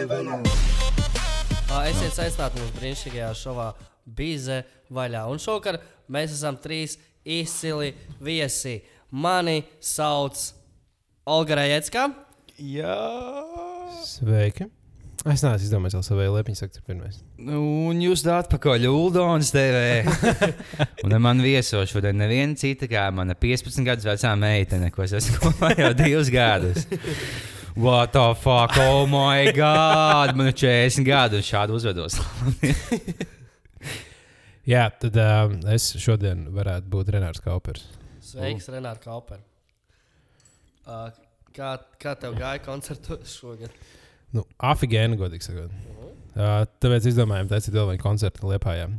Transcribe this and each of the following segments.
Ā, Esiet saistīti mūsu brīnišķīgajā šovā Bīze vaļā. Un šovakar mēs esam trīs izcili viesi. Mani sauc Olga Rajecka. Jā. Sveiki! Es neesmu izdomājis vēl savu liepiņu, saktu, pirmais. Nu, Un jūs dāt pakaļ Uldons TV. un ar mani vieso šodien neviena cita kā mana 15 gadus vecā meitene, ko es esmu kopā jau divus gadus. What the fuck, oh my god! Man ir 40 gadi un šādi uzvedos. Jā, tad uh, es šodien varētu būt Renārs Kaupers. Sveiks, Renārs Kauper. Uh, kā, kā tev gāja koncertos šogad? Nu, afigēni, godīgi sakot. Uh, tāpēc izdomājām, taisīt vēl vienu koncertu Liepājā.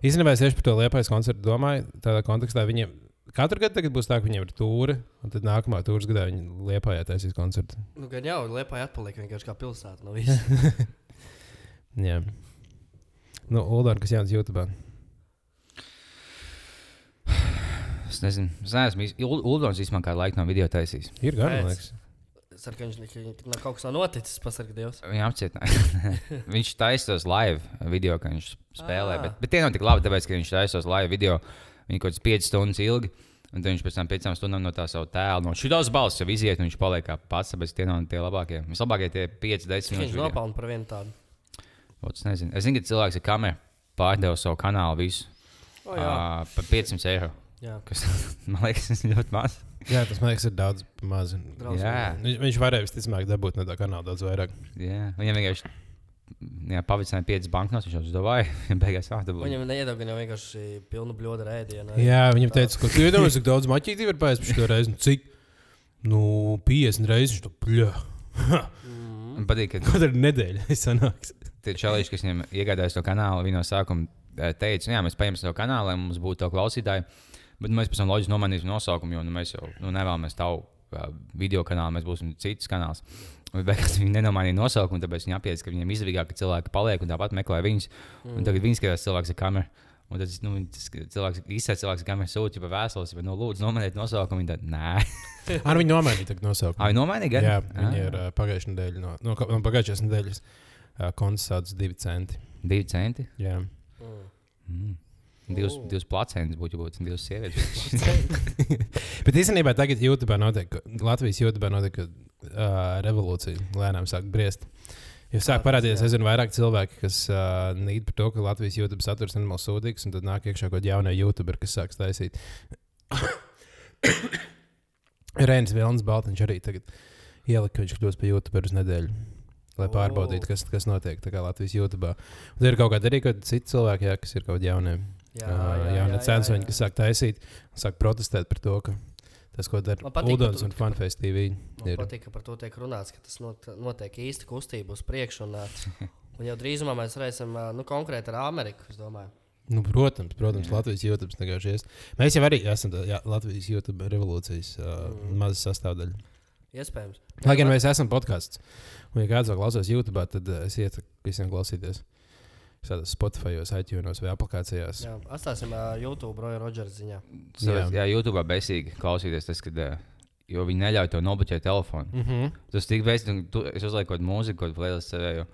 Īstenībā es tieši par to Liepājas koncertu domāju. Tādā kontekstā viņiem katru gadu tagad būs tā, ka viņiem ir tūri, un tad nākamā tūras gadā viņi Liepājā taisīs koncertu. Nu, gan jau Liepā atpaliek vienkārši kā pilsēta no visas. Jā. Nu, Uldor, kas jauns YouTube? Es nezinu, es neesmu. Uldons īstenībā kādu laiku no video taisījis. Ir gan, man liekas. Ceru, ka kaut kas nav noticis, pasargā Dievs. Viņa apcietināja. viņš taisīs live video, kad viņš spēlē. Ā. Bet, bet tie nav tik labi, tāpēc, ka viņš taisīs live video. Viņi kaut kāds 5 stundas ilgi. Un viņš pēc tam 5 stundām no tā savu tēlu, no šīs balss jau iziet, un viņš paliek kā pats. Tāpēc tie nav tie labākie. Vislabākie tie 5, 10 Cik viņš minūtes. video. nopelna par vienu tādu? Ot, Es nezinu, es zinu, ka cilvēks ar kameru pārdeva savu kanālu visu O, jā. uh, par 500 eiro. jā. Kas man liekas, tas ir ļoti maz. Jā, tas man liekas, ir daudz maz. Viņš, viņš varēja visticamāk dabūt no tā kanāla daudz vairāk. Jā, viņam vienkārši jā, pavicināja 5 banknotes. Viņš jau uzdevāja, beigās vārdu. Viņam jau vienkārši pilnu bļodu rēdienu. Jā, viņam teica, ka tu iedomājies, cik daudz maķīti var pēc šo reizi. Nu, Cik? Nu, 50 reizes viņš to pļā. Man patīk, ka Kaut kādā nedēļā es sanāks. tie čalīši, kas viņam iegādājās to kanālu, viņi no sākuma eh, teica, jā, mēs paņemsim to kanālu, lai mums būtu to klausītāji. Bet mēs pēc tam loģiski nomainīsim nosaukumu, jo nu, mēs jau nu, nevēlamies tavu uh, video kanālu, mēs būsim cits kanāls. Beigās viņi nenomainīja nosaukumu, tāpēc viņi apjēdz, ka viņiem izdevīgāk, ka cilvēki paliek un tāpat meklē viņus. Un tagad viņi skatās cilvēks ar kameru. Un tad nu, tas cilvēks īstais cilvēks, kam ir jau vēstules, bet, nu, lūdzu, nomainiet nosaukumu. Tad, nē, Ar viņu nomainīja tagad nosaukumu. ah, viņi nomainīja gan? Jā, viņi ir uh, pagājušā nedēļa. No, no, no pagājušās nedēļas uh, sauc divi centi. divi centi. Jā. Mm. Divas, O. divas placentas būtu būt, divas sievietes. Bet īstenībā tagad YouTube notiek, Latvijas YouTube notiek uh, revolūcija. Lēnām sāk briest. Jo sāk Jā, parādīties jā. aizvien vairāk cilvēku, kas uh, nīd par to, ka Latvijas YouTube saturs ir nenormāli sūdīgs, un tad nāk iekšā kaut kāda jauna YouTuber, kas sāks taisīt. Rēns Vilnis Baltiņš arī tagad ielika, ka viņš kļūs par YouTuberu uz nedēļu. Lai O. pārbaudītu, kas, kas notiek Latvijas YouTube. Un tad ir kaut kādi arī kaut kādi citi cilvēki, jā, kas ir kaut kādi jaunie, Jā, jaunie censori, kas sāk taisīt, sāk protestēt par to, ka tas, ko dara Udons un Funface TV, Man ir patīk, ka par to tiek runāts, ka tas not, notiek īsti kustība uz priekšu. Un, un jau drīzumā mēs varēsim nu, konkrēti ar Ameriku. es domāju. Nu, protams, protams Jā. Latvijas YouTube vienkārši ies. Mēs jau arī esam tā, jā, Latvijas YouTube revolūcijas uh, Mm. maza sastāvdaļa. Iespējams. Lai gan mēs esam podkāsts, un ja kāds vēl klausās YouTube, tad es iesaku visiem klausīties. Spotify, iTunes vai aplikācijās. Jā, atstāsim ā, YouTube Roja Rodžera ziņā. Jā, Jā. jā YouTube besīgi klausīties, tas, kad, eh, jo viņi neļauj to nobloķēt telefonu. Mm -hmm. Tas tik un tu- es uzlieku kaut kādu mūziku, kaut kādu playlist sevēju,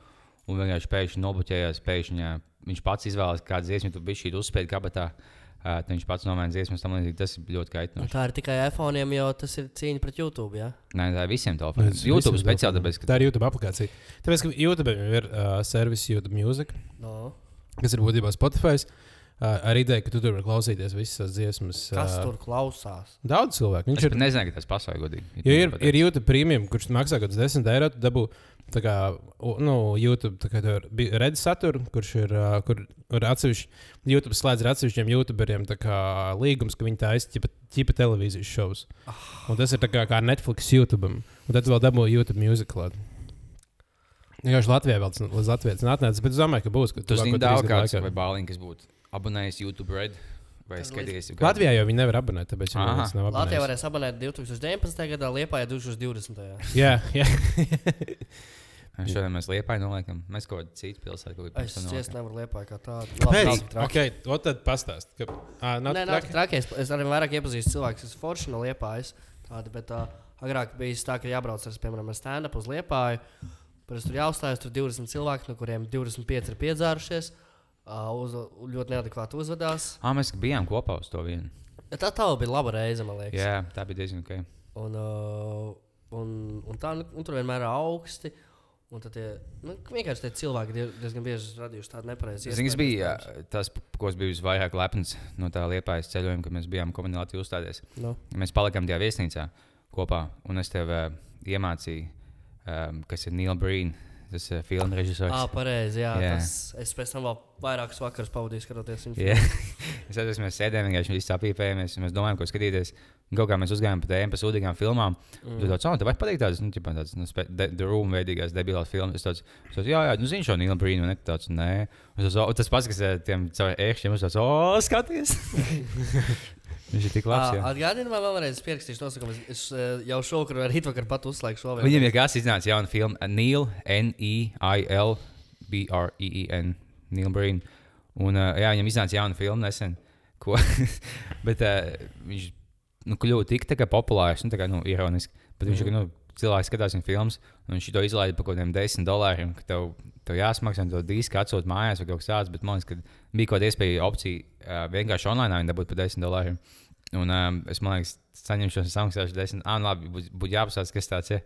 un vienkārši pēkšņi nobloķējās. Pēkšņi, jā, viņš pats izvēlējās, kādu dziesmu tu biji šī uzspēlēt kabatā. Uh, tad viņš pats nomaina dziesmu, tam līdzīgi. Tas ir ļoti Un kaitinoši. tā ir tikai iPhone, jo tas ir cīņa pret YouTube. Jā? Nē, tā ir visiem telefoniem. YouTube speciāli, tāpēc, ka Tā ir YouTube aplikācija. Tāpēc, ka YouTube jau ir uh, servis YouTube Music, No. kas ir būtībā Spotify. Uh, ar ideju, ka tu tur vari klausīties visas tās dziesmas. Kas tur klausās? Daudz cilvēku. Viņš es ir pat nezināju, ka tas pasaules godīgi. Jo ir, ir YouTube premium, kurš maksā kaut kāds 10 eiro. Tu dabū tā kā nu, YouTube tā kā tur bi- redz saturu, kurš ir, uh, kur ir atsevišķi. YouTube slēdz ar atsevišķiem YouTuberiem tā kā līgums, ka viņi taisa ķipa, ķipa televīzijas šovus. Un tas ir kā, kā Netflix YouTube. Un tad vēl dabū YouTube music klāt. Vienkārši Latvijā vēl tas līdz Latvijas nātnēs, bet es domāju, ka būs. ir trīs daudz kāds vai bāliņš, kas būtu abonējis YouTube Red vai skatījies. jau Latvijā jau viņi nevar abonēt, tāpēc viņi nav Latvijā abonējuši. varēs abonēt 2019. gadā, Liepā 2020. Jā, jā. Šodien mēs liepā noliekam. Mēs kaut kādu citu pilsētu kādā Es ciest nevaru Liepā kā tādu. Pēc, Labi, traki. okay, o tad pastāst. Ka, à, nav Nē, nav traki. Es, arī vairāk iepazīstu cilvēku, kas forši no Liepājas. Tāda, bet uh, agrāk bija tā, ka jābrauc ar, piemēram, ar stand-up uz Liepāju. Parasti tur jāuzstājas, tur 20 cilvēki, no kuriem 25 ir piedzārušies, uh, uz, ļoti neadekvāti uzvedās. Ah, mēs bijām kopā uz to vienu. Tā tā bija laba reize, man liekas. Jā, tā bija diezgan ok. Un, uh, un, un, tā, nu, un tur vienmēr ir augsti. Un tad tie, nu, vienkārši tie cilvēki die- diezgan bieži radījuši tādu nepareizu kas iespēju, bija tas, ko es biju visvairāk lepns no tā liepājas ceļojuma, kad mēs bijām komunāli uzstāties. Nu, Mēs palikām tajā viesnīcā kopā, un es tev uh, iemācīju, um, kas ir Neil Breen, tas uh, filmu režisors. ah, pareizi. Jā, Jā. tas, es pēc tam vēl vairākus vakarus pavadīju skatoties viņu. Jā, es atceros, mēs sēdējām, vienkārši visi apīpējamies, un mēs domājām, ko skatīties. Kaut kā mēs uzgājām pa tēm, pa sūdīgām filmām. Mm. Tu tāds, oh, tev pateikt tādas, nu, ķipā, tādas, nu, spe- The, Room veidīgās debilās filmas. Es tāds, es tāds jā, jā, nu, zinu šo Breen, un ne tāds, nē. Un tas, oh, tas pats, kas eh, tiem caur ēkšķiem, es tāds, oh, skaties! Viņš ir tik labs. Atgādini man vēlreiz, pierakstīšu nosaukumu. Es, es jau šovakar, vai rīt vakar pat uzslēgšu šo Viņam ir kas iznāca jauna filma, Neil, N-E-I-L, B-R-E-E-N, Neil Breen. Un, jā, viņam iznāca jauna filma nesen, ko, bet viņš nu, kļuva tik tā kā populārs, nu, tā kā, nu, ironiski. Bet viņš, Mhm. nu, cilvēks skatās viņa filmas, un viņš to izlaida par kaut kādiem desmit dolāriem, ka tev, tev jāsmaksā to disku atsūt mājās vai kaut kas tāds, bet man liekas, ka bija kaut kāda iespēja opcija vienkārši online dabūt par desmit dolāriem. Un um, es man liekas, saņemšu šo samaksāšu desmit. Ah, nu labi, būtu jāpasaka, kas tāds ir.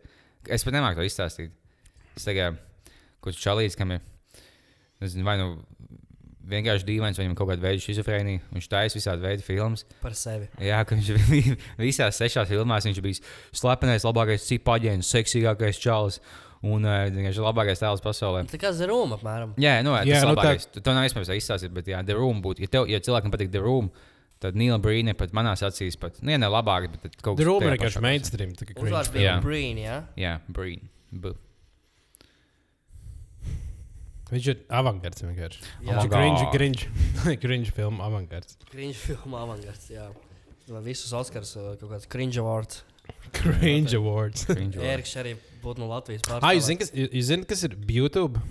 Es pat nemāku to izstāstīt. Es tagad, kurš čalīts, kam ir, nezinu, vai nu vienkārši dīvains, vai viņam kaut kāda veida schizofrēnija. Viņš taisa visādi veidi filmas. par sevi. Jā, ka viņš bija visās sešās filmās. Viņš bija slepenais, labākais cipaģēns, seksīgākais čalis un uh, vienkārši labākais tēls pasaulē. Tā kā zeruma, apmēram. Jā, nu, Jā, tas ir nu tā- labākais. Tā... To nav iespējams izstāstīt, bet jā, The Room būtu. Ja, tev, ja cilvēkam patīk The Room, tad Nīla Brīnē pat manās acīs pat, nu, ja ne labāk, bet tad kaut kas tajā ir vienkārši mainstream. tā kā cringe. Uzvārds bija Jā. Brīn, jā. Jā, Brīn. B. Viņš ir avangards vienkārši. Jā. Viņš ir cringe, cringe, cringe filmu avangards. Cringe filma avangards, jā. Vai Visus Oskars uh, kaut kāds cringe awards. Cringe awards. Cringe word. Eriks arī būtu no Latvijas pārstāvs. Ah, jūs zināt, kas, jūs zināt, kas ir YouTube?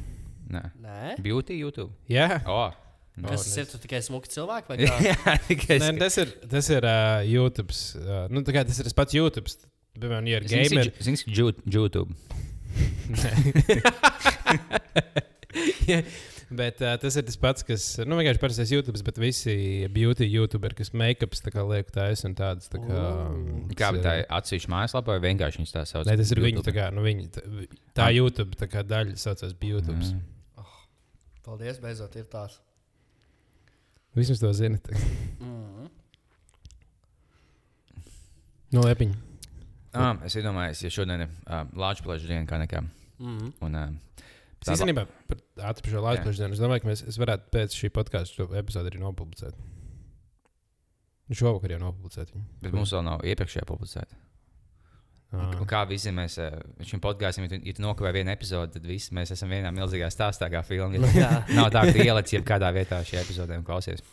Nē. Nē? Beauty YouTube. Jā, Oh. Kas tas ir? Tu tikai smuki cilvēki vai kā? Jā, tikai Nē, tas ir, tas ir uh, YouTube. Uh, nu, tā kā tas ir tas pats YouTube. Piemēram, ja ir gamer. Zini, ka YouTube. Jā, Bet uh, tas ir tas pats, kas, nu, vienkārši parastais YouTube, bet visi beauty YouTuberi, kas make-ups tā kā liek taisa un tādas. Tā kā, Ooh. Kā tā ir- atsevišķa mājaslapā vai vienkārši viņas tā sauc? Nē, tas ir viņu YouTube? tā kā, nu, viņi, tā, tā Ah. YouTube tā kā daļa saucās YouTube. Mm. Mm. Paldies, beidzot ir tās. Vismaz to zini. Mm. No lepiņa. Ah, es iedomājos, ja šodien ir uh, Latvijas diena, kā nekā. Mm. Un, uh, Es īstenībā par šo. Latvijas dienu. Es domāju, ka mēs es varētu pēc šī podkāstu šo epizodu arī nopublicēt. Nu, Šovakar jau nopublicēt viņu. bet mums vēl nav iepriekšējā publicēta. Ā. Un Kā visi mēs uh, šim podkāstam, ja ja tu nokavē vienu epizodi, tad visi mēs esam vienā milzīgā stāstā, kā filmā. Nav tā, ka ieliec jebkādā vietā šajā epizodē un klausies.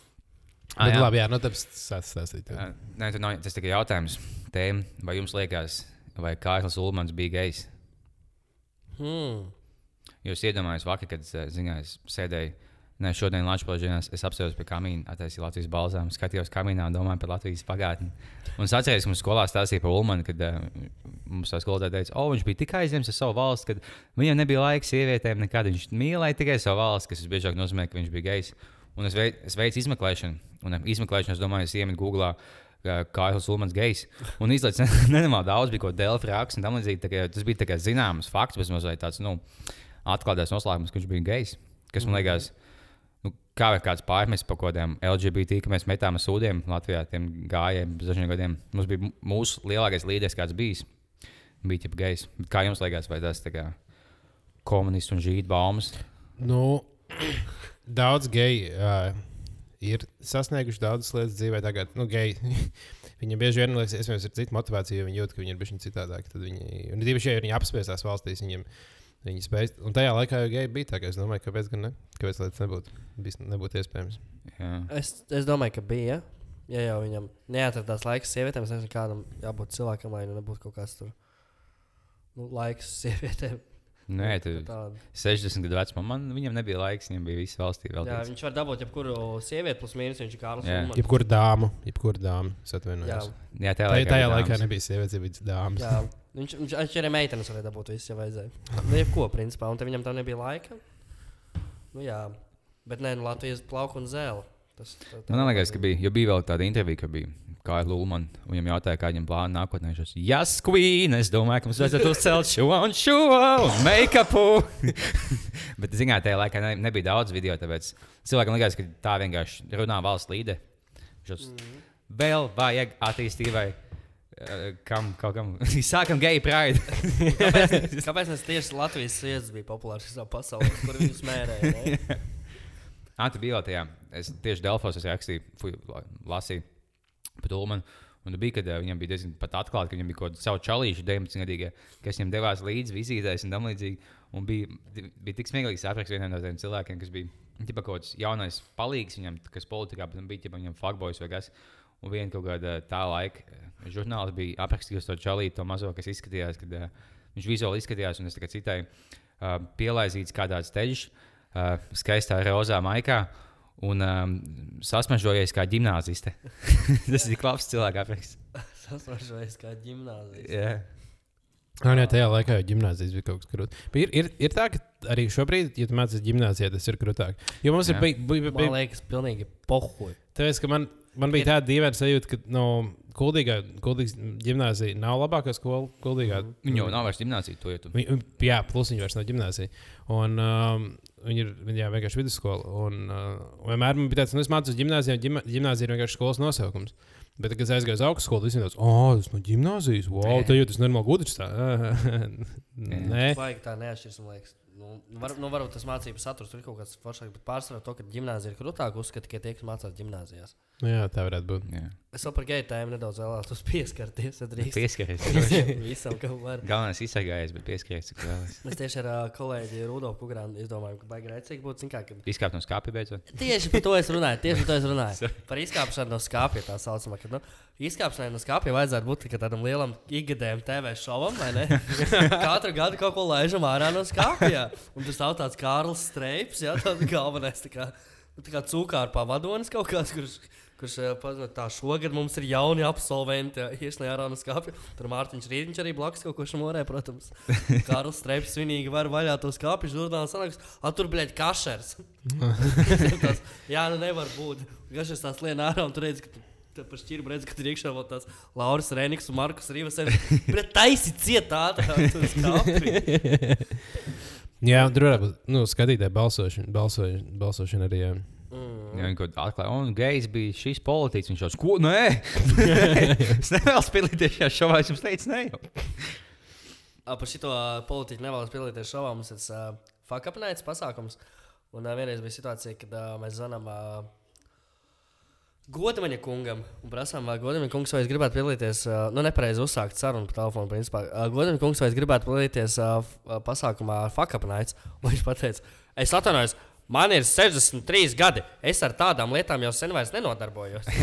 Ah, jā. labi, jā, nu tāpēc sāc stāstīt. Ā, Nē, tu nav, tas tikai jautājums. Tēma, vai jums liekas, vai Kārlis Ulmans bija gejs? Mm. Jūs iedomājaties, vakar, kad eh, ziņā, es sēdēju, ne šodien Latvijas dienās, es apsēdos pie kamīna, attaisīju Latvijas balzām, skatījos kamīnā un domāju par Latvijas pagātni. Un es atceros, ka mums skolā stāstīja par Ulmanu, kad uh, mums tā skolotāja teica, o, viņš bija tik aizņemts ar savu valsti, kad viņam nebija laika sievietēm nekad. Viņš mīlēja tikai savu valsti, kas visbiežāk nozīmē, ka viņš bija gejs. Un es, veic, es veicu izmeklēšanu, un eh, izmeklēšanu, es domāju, es iemetu Google. Kails Ulmans gejs. Un izlaiž nenormāli daudz, bija kāda Delfa raksta un līdzīgi. tā kā Tas bija zināms fakts, bet mazliet tāds, nu, atklātais noslēpums, ka viņš bija gejs. Kas man liekas, nu, kā var kāds pārmest par kaut kādiem LGBT, ka mēs metām sūdiem Latvijā, tiem pirms dažiem gadiem. Mums bija mūsu lielākais līderis, kāds bijis. Bija tikai gejs. Kā jums liekas, vai tas tā kā komunistu un žīdu baumas? Nu, daudz geju uh, ir sasnieguši daudzas lietas dzīvē. Tagad, nu, geji. Viņiem bieži vien liekas, iespējams, ir cita motivācija, jo viņi jūt, ka viņi ir bijuši citādāki. Tad viņi, un īpaši, ja viņi apspiestās valstīs, viņiem viņi spēj. Un tajā laikā jau geji bija tā, ka es domāju, kāpēc gan ne? Kāpēc tas nebūtu, nebūtu iespējams? Jā. Es, es domāju, ka bija. Ja jau viņam neatradās laiks sievietēm, es nezinu, kādam jābūt cilvēkam, lai nu nebūtu kaut kāds tur nu, laiks sievietēm. Nē, tu Tāda. 60 gadu vecumā man viņam nebija laiks, viņam bija viss valstī vēl. Jā, viņš var dabūt jebkuru sievieti, plus mīnus viņš ir Kārlis. Jā. Ulmans. Jebkurā dāma, jebkurā dāma. Es Jā, atvainojos. jā, tajā Tā, laikā, tajā laikā nebija sievietes, bija dāmas. jā. Viņš, viņš, viņš arī meitenes varēja dabūt visu, ja vajadzēja. Nu, jebko, principā, un te viņam tam nebija laika. Nu, jā, bet nē, nu, Latvijas plauka un zēle. Tas, tā, tā, Man liekas, ka bija, jo bija vēl tāda intervija, ka bija Kāja Lūmana. Viņam jautāja, kā viņam plāno nākotnē. Viņš teica, Yes, Queen! Es domāju, ka mums vajadzētu uzcelt šo un šo un make-upu. Bet, zināt, tajā laikā ne, nebija daudz video, tāpēc cilvēkam liekas, ka tā vienkārši runā valsts līde. Viņš teica, Mhm. vēl vajag attīstībai. eh, Kam kaut kam? Sākam gay pride. Kāpēc, kāpēc nes tieši Latvijas sievietes bija populāras visā pasaulē, kur viņus mērēja? Ah, tu biji vēl tajā. Es tieši Delfos es rakstīju, fuj, la- lasīju par Ulmanu. Un bija, kad uh, viņam bija diezgan pat atklāti, ka viņam bija kaut kāda savu čalīšu 19 gadīga, kas viņam devās līdzi vizītēs un tam līdzīgi. Un bija, bija tik smieklīgi saprast vienam no tiem cilvēkiem, kas bija ģipa, kaut kāds jaunais palīgs viņam, kas politikā, bet bija ģipa, viņam fuckboys vai kas. Un viena kaut kāda tā laika eh, žurnāls bija aprakstījis to čalītu, to mazo, kas izskatījās, kad uh, viņš vizuāli izskatījās, un es tikai citai uh, pielaizīts kā tāds teļš, uh, skaistā rozā maikā. Un um, sasmažojies kā gimnāziste. Tas ir labs cilvēks. Sasmažojies kā ģimnāzijas. Yeah. Jā, jā, tajā laikā jau gimnāzijas bija kaut kas grūts. Ir, ir, ir tā, ka arī šobrīd, ja tu mācies gimnāzijā, tas ir grūtāk. Jo mums ir Jā. bij, bij, bij, Man liekas, pilnīgi pohuļ. Tāpēc, ka man, man bija tāda dīvaina sajūta, ka no Kuldīgā, Kuldīgas gimnāzija nav labākā skola. Kuldīgā, Viņa jau nav vairs gimnāzija, to jau tu. Viņ, jā, plus viņa vairs nav gimnāzija. Un um, viņa ir jā, vienkārši vidusskola. Un uh, vienmēr man bija tāds, nu, es un ģima- gimnāzija ir vienkārši skolas nosaukums. Bet, kad es aizgāju uz augstskolu, visiem tāds, oh, tas no gimnāzijas, wow, tā jau tas normāli gudrs. Tā. Nē, Vajag tā neatšķirs, man liekas. Nu, var, nu, varbūt tas mācību saturs tur ir kaut kāds foršāks, bet pārsvarā to, ka gimnāzija ir krūtāka, uzskata tikai tie, kas mācās gimnāzijās. nu, jā, tā varētu būt. Jā. Es vēl par geju tēmu nedaudz vēlētos pieskarties. Pieskaries. Visam, kam var. Galvenais izsakājies, bet pieskaries, cik vēlas. Mēs tieši ar uh, kolēģi Rudolfu Kugrānu izdomājām, ka baigi rēcīgi būtu. Kā, kad... Izkāpt no skāpja beidzot. Tieši par to es runāju. Tieši par to es runāju. Par izkāpšanu no skāpja tā saucamā. Kad, nu, izkāpšanai no skāpja vajadzētu būt tādam lielam ikgadējam TV šovam, vai ne? Katru gadu kaut ko laižam ārā no skāpja. Un tas nav tāds Kārls Streips, jā, tāds galvenais. Tā kā, nu, tā kā cūkār pavadonis kaut kāds, kurš. Kurš eh, paziņo, tā šogad mums ir jauni absolventi, ieslēgti ārā no skāpja. Tur Mārtiņš Rītiņš arī blakus kaut ko šamorē, protams. Kārls Streips svinīgi var vaļā to skāpju, žurnāls sanāks, a tur bļaļ kašers. tas, jā, nu nevar būt. Kašers tās lien ārā un tur redz, ka tu Tad par šķirbu redz, ka tur iekšā vēl tāds Lauris Reniks un Markus Rīvas. Bet taisi cietā, tā skāpja. Jā, tur varētu būt nu, skatītāji balsošana, balsošana, balsošana arī. Jā. Mm. Viņi kaut kā atklāja, un gejs bija šīs politiķis. Viņš jau tas, ko? Nē, es nevēlos piedalīties šajā šovā. Es jums teicu, nē, jau. Par šito politiķu nevēlas piedalīties šovā. Mums ir uh, fakapnēts pasākums. Un uh, vienreiz bija situācija, kad uh, mēs zvanām uh, Godamaņa kungam un prasām, vai Godamaņa kungs vai es gribētu piedalīties, uh, nu, nepareizi uzsākt sarunu pa telefonu. Principā. Uh, Godamaņa kungs vai es gribētu piedalīties uh, f- uh, pasākumā fakapnēts. Un viņš pateica, es atvainojos. Man ir 63 gadi. Es ar tādām lietām jau sen vairs nenodarbojos.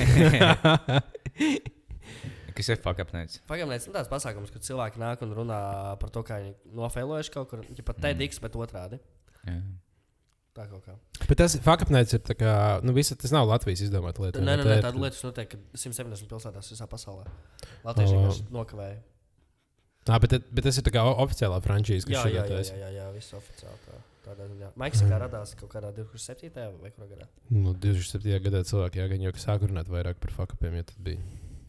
Kas ir fakapnēts? Pagaidām, tas ir tāds pasākums, kad cilvēki nāk un runā par to, kā viņi nofēlojuši kaut kur. Ja pat TEDx, bet otrādi. Jā. Tā kaut kā. Bet tas fakapnēts ir tā kā, nu, visa, tas nav Latvijas izdomāta lieta. Nē, nē, Tā nē ir- tāda lieta notiek 170 pilsētās visā pasaulē. Latvijas O. vienkārši nokavēja. Nā, bet, bet tas ir tā kā oficiālā frančīze, kas Jā, šeit jā, jā, taisa. jā, jā, jā viss oficiāli. Tā, tādā ziņā. Meksikā radās kaut kādā 2007. vai kurā gadā. Nu, 2007. gadā cilvēki jā, gan jau sāk runāt vairāk par fakapiem, ja tad bija.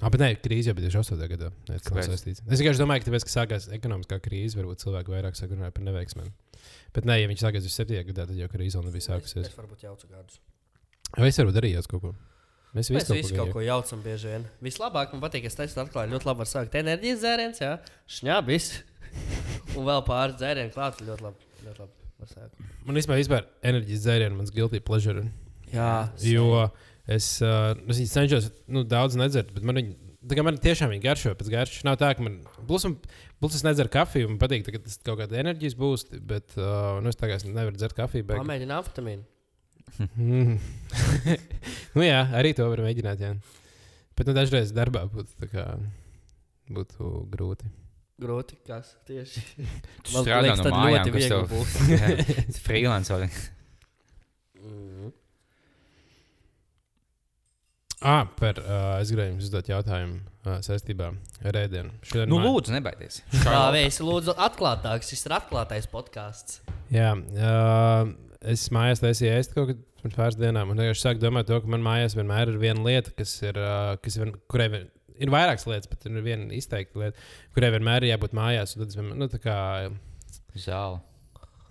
Ah, bet nē, krīze jau bija 2008. gadā. Nē, tas nav saistīts. Es vienkārši domāju, ka tāpēc, ka sākās ekonomiskā krīze, varbūt cilvēki vairāk sāk runāt par neveiksmēm. Bet nē, ja viņš sākās 2007. gadā, tad jau krīze vēl nebija Es, sākusies. es varbūt jaucu gadus. Vai es varu darīt kaut ko? Mēs Mēs visi visi kaut ko jaucam bieži vien. Vislabāk man patīk, ka es teicu, atklāju ļoti labi var sākt enerģijas dzēriens, jā, šņabis. Un vēl pāris dzērienu klāt, ļoti labi. Ļoti labi sākt. Man vispār, vispār enerģijas dzērienu, mans guilty pleasure. Jā, Jo es, uh, es viņu cenšos nu, daudz nedzert, bet man viņa. Tā kā man tiešām viņa garšo pēc garšas. Nav tā, ka man. Plus, un- plus es nedzeru kafiju. Man patīk, ka tas kaut kāda enerģijas būs. Bet uh, nu, es tā kā es nevaru dzert kafiju. Bet... Pamēģini amfetamīnu. Mm. nu, jā, arī to var mēģināt. Jā. Bet nu, dažreiz darbā būtu, tā kā, būtu grūti. Grūti, kas tieši. Tu Man strādā liekas, no mājām, ļoti kas tev būs. freelance. vai? Mm. Ah, par, uh, es gribēju jums uzdot jautājumu uh, saistībā ar ēdienu. Šodien Nu, mā- lūdzu, nebaidies. Tā vēsi, lūdzu, atklātāks. Šis ir atklātais podkāsts. Jā, uh, es mājās taisīju ēst kaut kad pirms pāris dienām. Un es sāku domāt, to, ka man mājās vienmēr ir viena lieta, kas ir, uh, kas vien, kurai vien, ir vairākas lietas, bet ir viena izteikta lieta, kurai vienmēr ir jābūt mājās. Tad nu, tā kā, Zāle.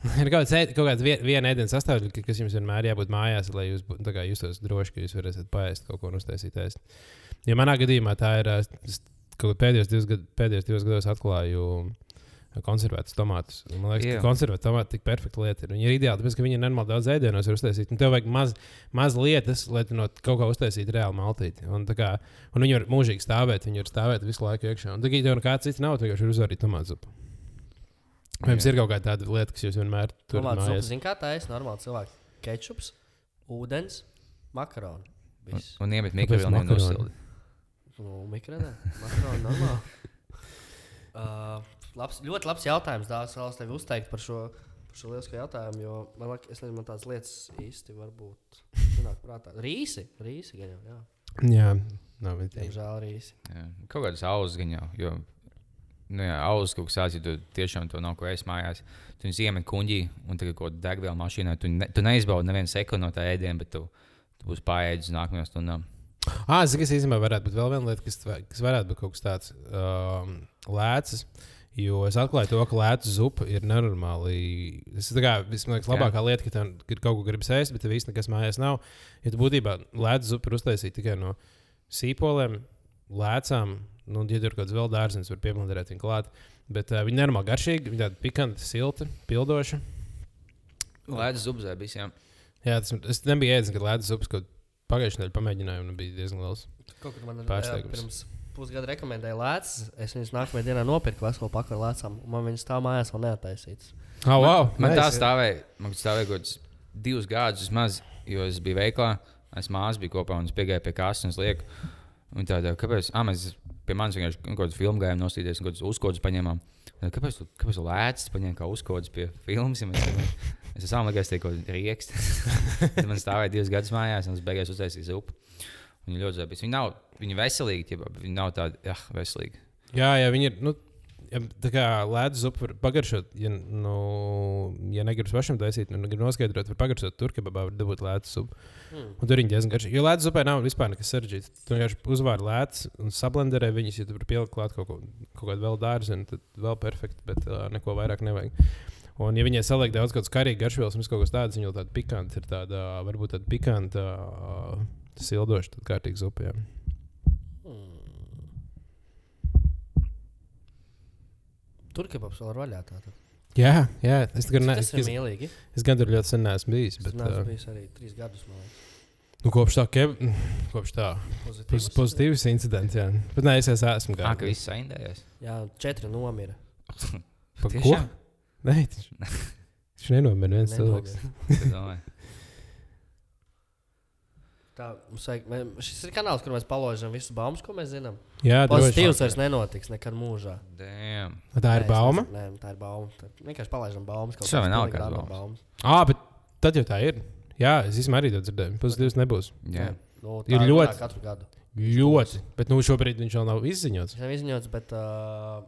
ir kaut kāds, kaut kāds vien, viena ēdienas sastāvdaļa, kas jums vienmēr jābūt mājās, lai jūs kā justos droši, ka jūs varēsiet paēst kaut ko un uztaisīt ēst. Ja manā gadījumā tā ir, es pēdējos divus, gad, pēdējos divus gados atklāju konservētus tomātus. Man liekas, Jā. ka konservēti tomāti tik perfekta lieta. Ir. Viņi ir ideāli, tāpēc, ka viņi ir normāli daudz ēdienos var uztaisīt. Un tev vajag maz, maz lietas, lai tu no kaut kā uztaisītu reāli maltīti. Un, tā kā, un viņi var mūžīgi stāvēt, viņi var stāvēt visu laiku iekšā. Un tagad jau nekāds cits nav, tu vienkārši var uzvarīt tomātu zupu. Vai jums ir kaut kāda tāda lieta, kas jūs vienmēr tur Tomātu zupa, mājās? zini, kā tā ir normāli cilvēki. Ketčups, ūdens, makaroni. Un, Viss. un Kāpēc mikrofonā nosildi. Nu, mikronē. Makaroni normāli. Uh, labs, ļoti labs jautājums. Dāvis vēlas tevi uzteikt par šo, par šo lielisko jautājumu, jo man liekas, es nezinu, man tādas lietas īsti varbūt nenāk prātā. Rīsi, rīsi gan jau, jā. Jā, nav vidīgi. Diemžēl rīsi. Jā. Kaut kādas auzas gan jau. Jo, nu, jā, auzas kaut tāds, ja tu tiešām to nav ko ēst mājās. Tu viņus iemet kuģī un tagad kaut kādā degvielā mašīnā. Tu, ne, tu neizbaudi nevienu sekundi no tā ēdiena, bet tu, tu būsi pārēdis uz nākamajām stundām. Ah, es domāju, ka varētu būt vēl viena lieta, kas, kas varētu būt kaut kas tāds um, lēts. Jo es atklāju to, ka lēta zupa ir nenormāli. Tas ir kā, liekas, Jā. labākā lieta, ka tev ir kaut ko gribas ēst, bet tev īstenībā nekas mājās nav. Ja tu būtībā lēta zupa ir uztaisīta tikai no sīpoliem, lēcām, nu, ja tur ir kaut kāds vēl dārziņš, var piemānīt viņu klāt. Bet uh, viņi ir nenormāli garšīgi, viņi tādi pikanti, silti, pildoši. Lēdz zubzē visiem. Jā, tas es nebiju ēdis, kad lēta zupas kaut pagājušajā nedēļā pamēģināju, un bija diezgan liels. Pārsteigums. pirms pusgada rekomendēja lēcas. Es viņas nākamajā dienā nopirku veselu pakaļ lēcām, un man viņas stāv mājās vēl neataisītas. Oh, wow, Man tā nice. stāvēja, man stāvēja kaut kāds divus gadus vismaz, jo es biju veiklā. Es māsas biju kopā un es piegāju pie kases un es lieku. Un tādā, kāpēc? Ah, mēs pie manis vienkārši kaut kādu filmu gājām nostīties un kaut kādus uzkodus paņēmām. Tā, Kāpēc tu, kāpēc tu lēcis paņēmi kā uzkodus pie filmas? Ja mēs, es esmu likās, ka tas ir rieksts. Tad man stāvēja divas gadus mājās un es beigās uztaisīju zupu. Viņi ļoti zabi. Viņi nav, viņi veselīgi, ja, viņi nav tādi, ah, veselīgi. Jā, jā, viņi ir. Nu, ja, tā kā lēdzu zupu var pagaršot, ja, nu, ja negribas pašam taisīt, nu, gribi noskaidrot, var pagaršot tur, ka var dabūt lēdzu zupu. Hmm. Un tur viņi diezgan garšīgi. Jo lēdzu zupai nav vispār nekas sarežģīts. Tu vienkārši uzvāri lēdzu un sablenderē viņus, ja tu pielikt klāt kaut, ko, kaut kādu vēl dārziņu, tad vēl perfekti, bet uh, neko vairāk nevajag. Un, ja viņai saliek daudz kaut kādas karīgas garšvielas, un kaut kas tāds, viņa jau tāda pikanta ir, tāda, varbūt tāda pikanta, uh, sildoša, tad kārtīgi zupa. jā. Tur kebaps vēl ir vaļā. Tātad. Jā, jā, es gan, ne, Tas es, ir mīlīgi. es gan tur ļoti sen neesmu bijis. Tas Bet, neesmu uh, bijis arī trīs gadus. nu, kopš tā, ke, kopš tā Pozitīvs. pozitīvs incidents, jā. Bet nē, es es esmu Ah, ka gājis. viss saindējies. Jā, četri nomira. Par ko? Nē, viņš nenomira viens cilvēks. Tā, mums vajag, mē, šis ir kanāls, kur mēs paložam visus baumas, ko mēs zinām. Jā, Pozitīvs vairs nenotiks nekad mūžā. Damn. Tā ir Nē, bauma. Nē, tā ir bauma. Tad vienkārši palaidām baumas. Tas jau nav kādas random baumas. Ah, bet tad jau tā ir. Jā, es īstenībā arī to dzirdēju. Pozitīvs nebūs. Jā. Nu, Ir tā ļoti- runā Katru gadu. Ļoti. Bet nu, šobrīd viņš vēl nav izziņots. Viņš nav izziņots, bet uh,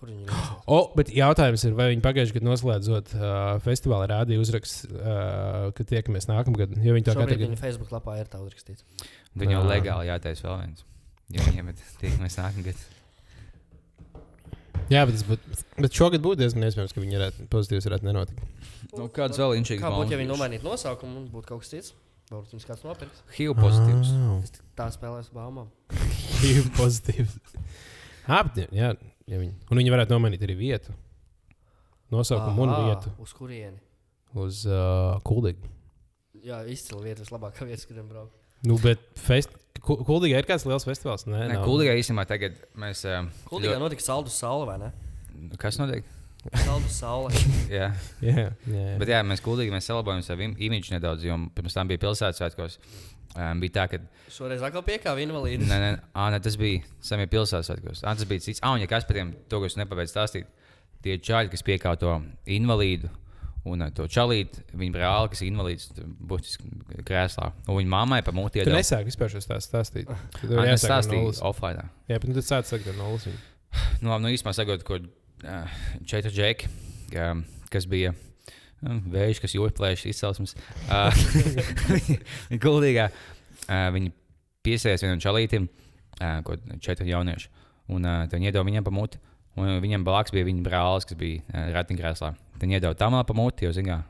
kur viņi ir? O, bet jautājums ir, vai viņi pagājušajā gadā noslēdzot uh, festivāla rādīja uzraksts, uh, ka tiekamies nākamgad. Jo viņi to Šobrīd gadu. viņa Facebook lapā ir tā uzrakstīts. Viņam jau legāli jātaisa vēl viens. Ja viņam ir tiekamies nākamgad. Jā, bet, tas būtu- bet šogad būtu diezgan iespējams, ka viņi varētu pozitīvs varētu nenotikt. Nu, kāds vēl inčīgs Kā būtu, ja viņi nomainītu nosaukumu un būtu kaut kas cits? Varbūt viņas kāds nopirks. HIV pozitīvs. Ah, tā spēlēju baumām. HIV pozitīvs. Bet, jā, ja viņi, un viņi varētu nomainīt arī vietu. Nosaukumu un Aha, vietu Uz kurieni? uz uh, Kuldīgu. Jā, izcila vieta, vislabākā vieta, kuriem braukt. Nu, bet fest... Ku- Kuldīgā ir kāds liels festivāls? Nē, Nē. Kuldīgā īstenībā tagad mēs. ā, Kuldīgā ļoti- notika saldus saule, vai ne? Kas notiek? Saldu saule. Jā. Jā, jā, jā. Bet jā, mēs gudīgi mēs salabojam savu im- imidžu nedaudz, jo pirms tam bija pilsētas svētkos. Um, bija tā, ka Šoreiz atkal piekāpja invalīdi. Nē, nē, ā, nē, tas bija samie pilsētas svētkos. Ā, Tas bija cits. Ah, un ja kas par tiem, to, kas nepabeidz stāstīt, tie čaļi, kas piekāpa to invalīdu un ā, to čalīti, viņi reāli, kas ir invalīds, būtiski krēslā. Un viņa mammai pa mūti Tu iedod. nesāki vispār šo stāstu stāstīt. Stāstīju nulles. offline. Jā, bet nu tad sāc sakt no nulles. Nu, labi, nu īstenībā sakot, ko uh, četri džeki, ka, kas bija uh, vējš, kas jūrplēšas izcelsmes, viņi guldīgā, uh, viņi piesēs vienam čalītim, ko četri jaunieši, un viņi iedod viņam pa muti, un viņam blakus bija viņa brālis, kas bija ratiņkrēslā. Viņi iedod tam pa muti, jo, zināmā,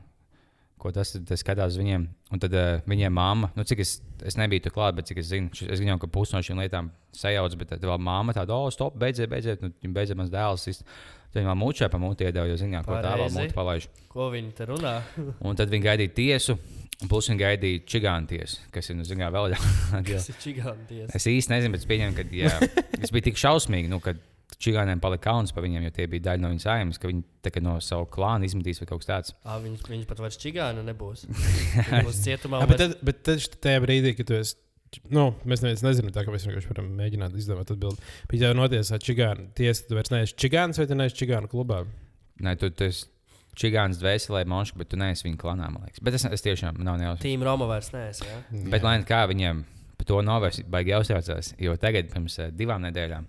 ko tas, tas skatās uz viņiem. Un tad uh, viņiem māma, nu, cik es, es nebiju tur klāt, bet cik es zinu, šis- es zinu, ka pusi no šīm lietām sajauc, bet tad vēl māma tāda, oh, stop, beidziet, beidziet, nu, viņa beidzot mans dēls. Ist. Tad viņa mūčē pa mūti iedeva, jo zināmā, ko tā vēl mūti palaiž. Ko viņi te runā? Un tad viņi gaidīja tiesu, un plus viņi gaidīja čigānu tiesu, kas ir, nu, zināmā, vēl Tas ir čiganties. Es īsti nezinu, bet es pieņemu, ka jā, tas bija tik šausmīgi, nu, ka čigāniem palika kauns par viņiem, jo tie bija daļa no viņas saimnes, ka viņi no savu klānu izmetīs vai kaut kas tāds. Ah, viņš, viņš pat vairs čigāna nebūs. Viņš būs cietumā. Jā, un bet, tad, bet tad tajā brīdī, kad tu esi. Nu, mēs neviens nezinām, tā kā mēs vienkārši varam mēģināt izdomāt atbildību. Bet, ja notiesā čigānu tiesa, tu vairs neesi čigāns vai tu neesi čigānu klubā. Nē, tu, tu esi čigāns dvēselē, monšs, bet tu neesi viņa klanā, man liekas. Bet es, es tiešām nav nejausmas. Tīm Roma vairs neesi. Ja? Bet, lai nu kā viņiem par to novērst, baigi jāuztraucās, jo tagad, pirms uh, divām nedēļām,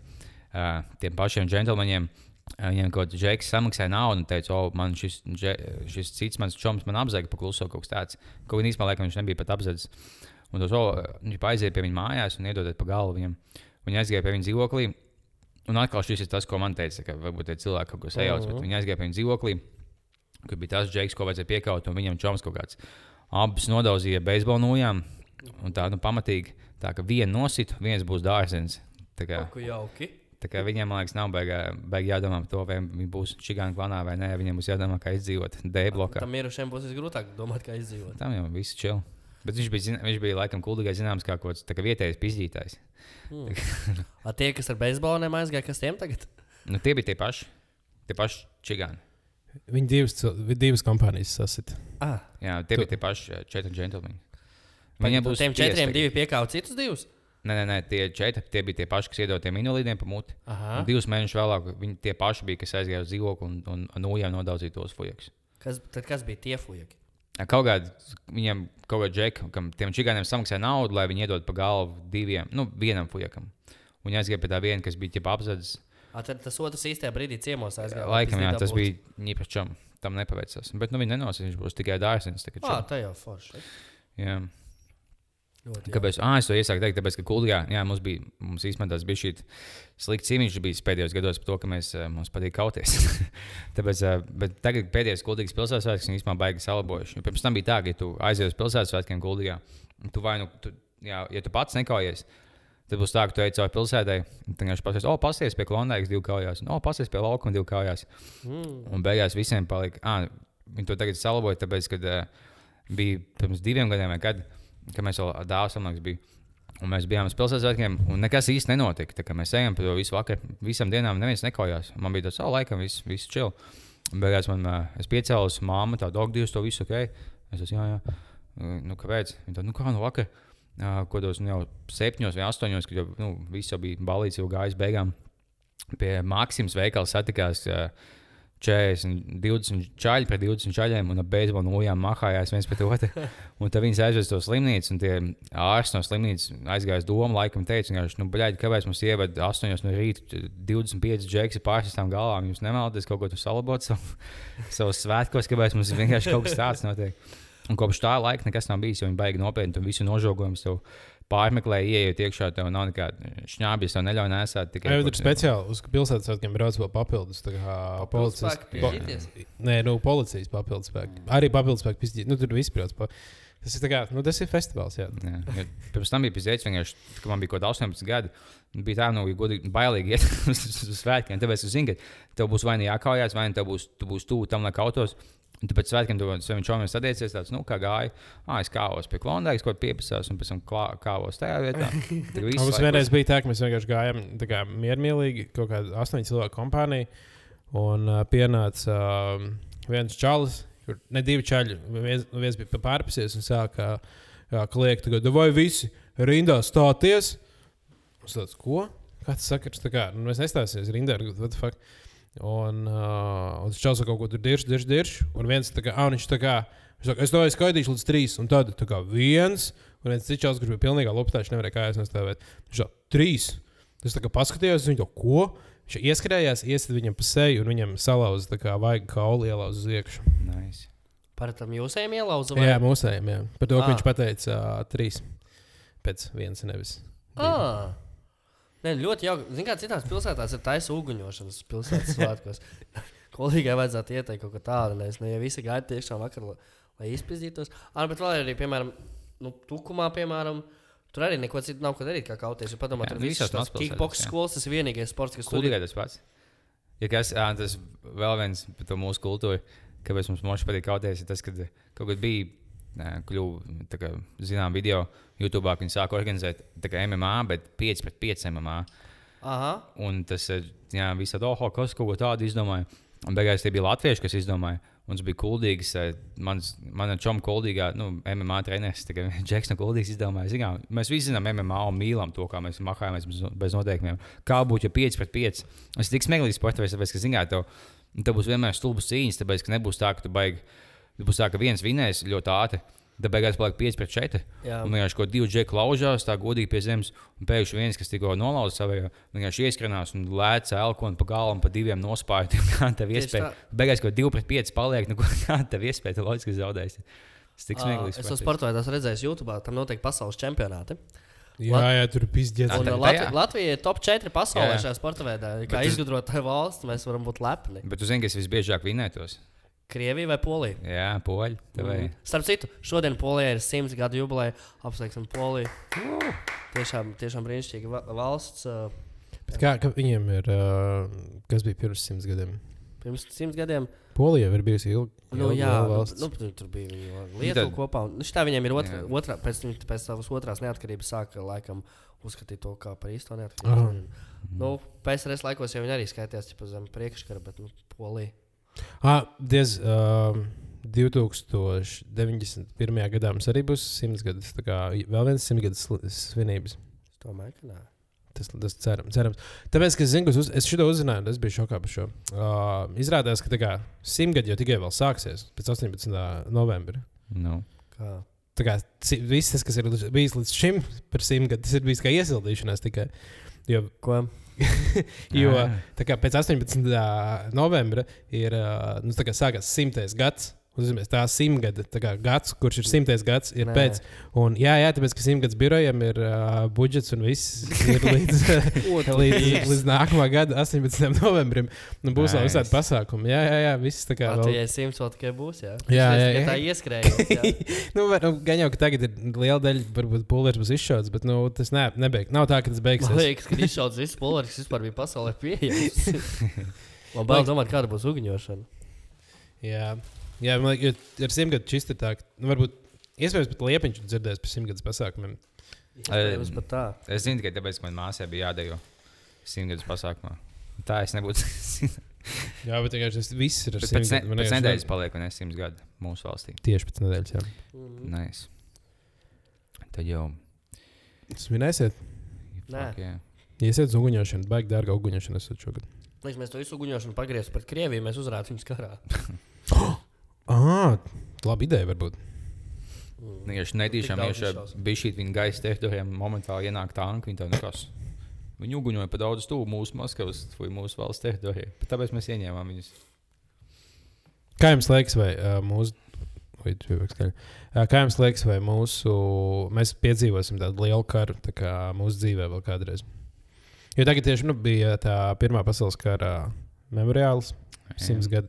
tiem pašiem džentlmeņiem, uh, viņiem kaut kāds džeks samaksāja naudu un teica, o, man šis, dže, šis cits mans čoms man apzaga pakluso kaut kas tāds. Kaut gan īstenībā, laikam, viņš nebija pat apzadzis. Un tos, o, viņš aiziet pie viņa mājās un iedodiet pa galvu viņam. Viņi aizgāja pie viņa dzīvoklī. Un atkal šis ir tas, ko man teica, ka varbūt tie cilvēki kaut ko sajauc, bet viņi aizgāja pie viņa dzīvoklī, kur bija tas džeks, ko vajadzēja piekaut, un viņam čoms kaut kāds. Abas nodauzīja beisbola nojām, un tā nu, pamatīgi, tā ka viena nosita, viens būs dārziņš. Tā kā, Ko jauki. Viņam, man liekas, nav baigi, baigi jādomā par to, vai viņi būs čigāni klanā vai nē. Viņiem būs jādomā, kā izdzīvot D blokā. Tam mirušiem būs visgrūtāk domāt, kā izdzīvot. Tam jau viss čil. Bet viņš bija, viņš bija laikam kuldīgais zināms kā kaut kāds vietējais pizdītājs. A, tie, kas ar beisboliem aizgāja, kas tiem tagad? Nu, tie bija tie paši. Tie paši čigāni. Viņi divas, divas kompānijas sasita. Ah, Jā, tie Tu- bija tie paši eh, četri džentlmeņi. Viņiem būs tiem četriem tagad. divi piekāpja citus divus. Nē, nē, nē, tie četri tie bija tie paši, kas iedod tiem invalīdiem pa muti. Divus mēnešus vēlāk viņi tie paši bija, kas aizgāja uz dzīvokli un, un, un nojām nodaudzīja tos fujekus. Kas, tad kas bija tie fujaki? Kaut kādā viņam, kaut kādā džekam, kam tiem čigāniem samaksāja naudu, lai viņi iedod pa galvu diviem, nu, vienam fujakam. Un aizgāja pie tā viena, kas bija ķipa apzadzis. Tad tas otrs īstajā brīdī ciemos aizgāja. Laikam, jā, tas bija ņīpašam. Tam nepaveicās. Bet nu, viņi nenosaka, viņš būs tikai. Ah, tā jau forši. Jā. Ļoti. Kāpēc? Ah, es to iesāku teikt, tāpēc, ka Kultūrā mums bija, mums īstenībā tas bija šī imīļš bijis pēdējos gados par to, ka mēs, mums patīk kauties. tāpēc, bet tagad pēdējais Kultūras pilsētas svētks ir īstenībā baigi salabojuši. Jo Pirms tam bija tā, ka ja tu aizies uz pilsētas svētkiem Kultūrā. Tu vai nu, tu, jā, ja tu pats nekaujies, tad būs tā, ka tu ej cauri pilsētai, un tad vienkārši pasies, o, pasies pie klonēkas divu kājās, o, pasies pie laukuma divu kājās. Mm. Un beigās visiem palika, ah, viņi to tagad salaboja, tāpēc, ka uh, bija pirms diviem gadiem, kad, kad mēs vēl dāvāsim, man liekas, bija. Un mēs bijām uz pilsētas svētkiem, un nekas īsti nenotika. Mēs ejam pa to visu vakaru, visam dienām neviens nekojās. Man bija tāds, oh, laikam, viss, viss. Un beigās man, uh, es piecēlos, māma, tā dogdījus to visu, ok. Es esmu, jā, jā. Nu, kāpēc? Viņa tā, nu kā no vakara? Uh, Kodos nu, jau septiņos vai astoņos, kad jau nu, viss jau bija balīts, jau gājis beigām. Pie Maksimas veikala satikās uh, 40, 20 čaļi pret 20 čaļiem un ap beisbolu nojām mahājās viens pret otru. Un tad viņas aizveda to slimnīcu, un tie ārsti no slimnīcas aizgāja uz domu, laikam teica, ka, nu, bļaigi, kāpēc mums ievada 8 no rīta 25 džeksi pārsistām galvām, jūs nevēlaties kaut ko tur salabot savu, savus svētkos, kāpēc mums vienkārši kaut kas tāds notiek. Un kopš tā laika nekas nav bijis, jo viņi baigi nopietni un visu nožogumu sev pārmeklēja, ienākot iekšā, tev nav nekāda šņābja, tev neļauj nesāt tikai. Jā, bet ir speciāli uz pilsētas svētkiem brauc vēl papildus. tā kā Policijas, spēki po, nē, nu, policijas papildus spēki. Arī papildus spēki. pizdīt. Nu, tur viss brauc. Pa. Tas ir, kā, nu, tas ir festivāls. Jā. Jā, jo pirms tam bija vienkārši, kad man bija kaut kāda 18 gadi. Bija tā, nu, godīgi, bailīgi iet uz, svētkiem. Tāpēc es zinu, ka tev būs vai nu jākaujās, vai nu tev būs, tu būs tuvu tam, lai kautos. Un tāpēc svētkiem tu saviem čomiem sadiecies, tāds, nu, kā gāja. Ah, es kāvos pie klondēkas, ko piepasās, un pēc tam klā- kāvos tajā vietā. Tad viss Mums vienreiz bija tā, ka mēs vienkārši gājām kā miermīlīgi, kaut kāda astoņu cilvēku kompānija. Un uh, pienāca uh, viens čalis, kur ne divi čaļi. Viens, viens bija pārpasies un sāka uh, kliegt, tagad, vai visi rindā stāties. Es tāds, ko? Kāds sakars? Tā kā nu, mēs nestāsimies rindā. what the fuck? Un, uh, un tas čels kaut ko tur dirž, dirž, dirž. Un viens tā kā, ah, viņš tā kā, viņš saka, es to skaitīšu līdz trīs. Un tad tā kā viens, un viens cits čels, kurš bija pilnīgā luptā, viņš nevarēja kājas nostāvēt. Viņš saka, trīs. Tas tā kā paskatījās, viņš to ko? Viņš ieskrējās, iesita viņam pa seju, un viņam salauza tā kā vajag kaulu ielauzt uz iekšā. Nice. Par tam jūsējiem ielauzu. Jā, mūsējiem, jā. Par to, ka Ah. viņš pateica uh, trīs. Pēc viens nevis. Ah. Nē, ļoti jauki. Ziniet, kā citās pilsētās ir taisa uguņošanas pilsētas svētkos. Kolīgai vajadzētu ieteikt kaut ko tādu. Nevis, ne, ja visi gaida tiešām vakar, lai, lai izpildītos. Ah, bet vēl ir arī, piemēram, nu, tukumā, piemēram. Tur arī neko citu nav ko darīt, kā kauties. Ja padomā, Jā, tur nu, visas tās kickbox skolas, tas ir vienīgais sports, kas tur tikai tas pats? Ja kas, ā, tas vēl viens par to mūsu kultūru, kāpēc mums moši patīk kauties, ir tas, ka kaut kad bija. Kā zinām, video YouTube, viņi sāka organizēt MMA, bet 5 pret 5 MMA. Aha. Un tas, jā, visādi, oh, kas kaut ko tādu izdomāja. Un beigās tie bija latvieši, kas izdomāja. Un tas bija kuldīgs. Mans, mana čoma kuldīgā, nu, MMA treneris, Džeks no kuldīgas izdomāja. Zinām, mēs visi zinām MMA un mīlam to, kā mēs mahājamies bez, noteikumiem. Kā būtu, ja 5 pret 5? Es tik smieklīgi sportā, tāpēc, ka, zināt, tev, tev būs vienmēr stulbas cīņas, tāpēc, ka nebūs tā, ka tu baigi, tu būs tā, ka viens vinēs ļoti ātri. Tad beigās paliek 5 pret 4. Jā. Un vienkārši kaut divi džeki laužās, tā godīgi pie zemes. Un pēkšņi viens, kas tikko nolauza savu, vienkārši ieskrenās un lēca elkonu pa galam, pa diviem nospēja. Kā tev iespēja? tā. Beigās kaut 2 pret 5 paliek, nu, kā tev iespēja? Tu loģiski zaudēsi. Tas tik smieklīgi. Es to sportu esmu redzējis YouTube, tam notiek pasaules čempionāti. Jā, jā, tur Un tā- Latvi? Latvija ir top 4 pasaulē Jā, jā. šajā sporta veidā. Kā tas- izgudrotāja valsts, mēs varam būt lepni. Bet tu zini, kas visbiežāk vinētos? Krievija vai Polija? Jā, poļi. Mm. Starp citu, šodien Polijai ir simts gadu jubileja. Apsveiksim Poliju. Tiešām, tiešām brīnišķīga va- valsts. ā, Bet Kā, kā viņiem ir, uh, kas bija pirms simts gadiem? Pirms simts gadiem. Polija ir bijusi ilga. Nu, ilga jā, nu, valsts. nu, nu, tur bija viņa Lietuva tad- kopā. un, Nu, šitā viņiem ir otra, Jā. otrā, pēc, pēc savas otrās neatkarības sāka laikam uzskatīt to kā par īsto neatkarību. Nu, PSRS laikos jau viņi arī skaitījās zem priekškara, bet nu, Polija. Ah, diez, um, 2091. gadā mums arī būs simts gadus. tā kā Vēl viens simts gadus svinības. Es domāju, ka nē. Tas, tas ceram, cerams. Tāpēc, ka zinu, uz, es šo uzzināju, es biju šokā par šo. Uh, izrādās, ka tā kā simtgadi jau tikai vēl sāksies pēc 18. novembra. Nu. Kā? Tā kā viss, tas, kas ir bijis līdz šim par simt gadiem, tas ir bijis kā iesildīšanās tikai. Jo, Ko? jo kā pēc 18. novembra ir uh, nu, sākās simtais gads. Uzzīmēs, tā simtgada tā kā gads, kurš ir simtais gads, ir Nē. Pēc. Un, jā, jā, tāpēc, ka simtgadus birojam ir uh, budžets un viss ir līdz, līdz, līdz nākamā gada 18. novembrim. Nu, būs vēl visādi pasākumi. Jā, jā, jā viss tā kā. Vēl... Latvijai simts vēl tikai būs. Jā, Jā, jā, jā. tā ieskrēju. nu, var, nu, gan jau, ka tagad ir liela daļa, varbūt pūlēs būs izšauts, bet nu, tas ne, nebeig. Nav tā, ka tas Man beigsies. liekas, ka izšauts viss pulveris, vispār bija pasaulē pieejams. Man bail domāt, kāda būs uguņošana. Jā, jā man liekas, ar simtgadu šis ir tā, ka, nu, varbūt, iespējams, pat liepiņš ir dzirdējis par simtgadus pasākumiem. Iespējams, pat tā. Es zinu tikai tāpēc, ka manā māsā bija jādejo simtgadus pasākumā. Tā es nebūtu. Jā, bet vienkārši tas viss ir ar Bet pēc, ne, pēc nedēļas ne- paliek, un es simts gadu mūsu valstī. Tieši pēc nedēļas, jā. Mhm. Nice. Tad jau. Svinēsiet, Nē. Fuck, jā. iesiet uz uguņošanu, baigi dārga uguņošana esat šogad. Lai mēs to visu uguņošanu pagrieztu pret Krieviju, mēs uzvarētu viņus karā. Ah, laba ideja varbūt. Mm. Vienkārši netīšām bija šī viņa gaisa teritorijā, momentāli ienāk tanki. Viņi nekas. Viņi uguņoja pa daudz stūvu mūsu Maskavas, vai mūsu valsts teritorijā. Bet Tāpēc mēs ieņēmām viņus. Kā jums liekas, vai uh, mūsu. Kā jums liekas, vai mūsu, mēs piedzīvosim tādu lielu karu tā kā mūsu dzīvē vēl kādreiz? Jo tagad tieši nu, bija tā Pirmā pasaules kara memoriāls, simts gadu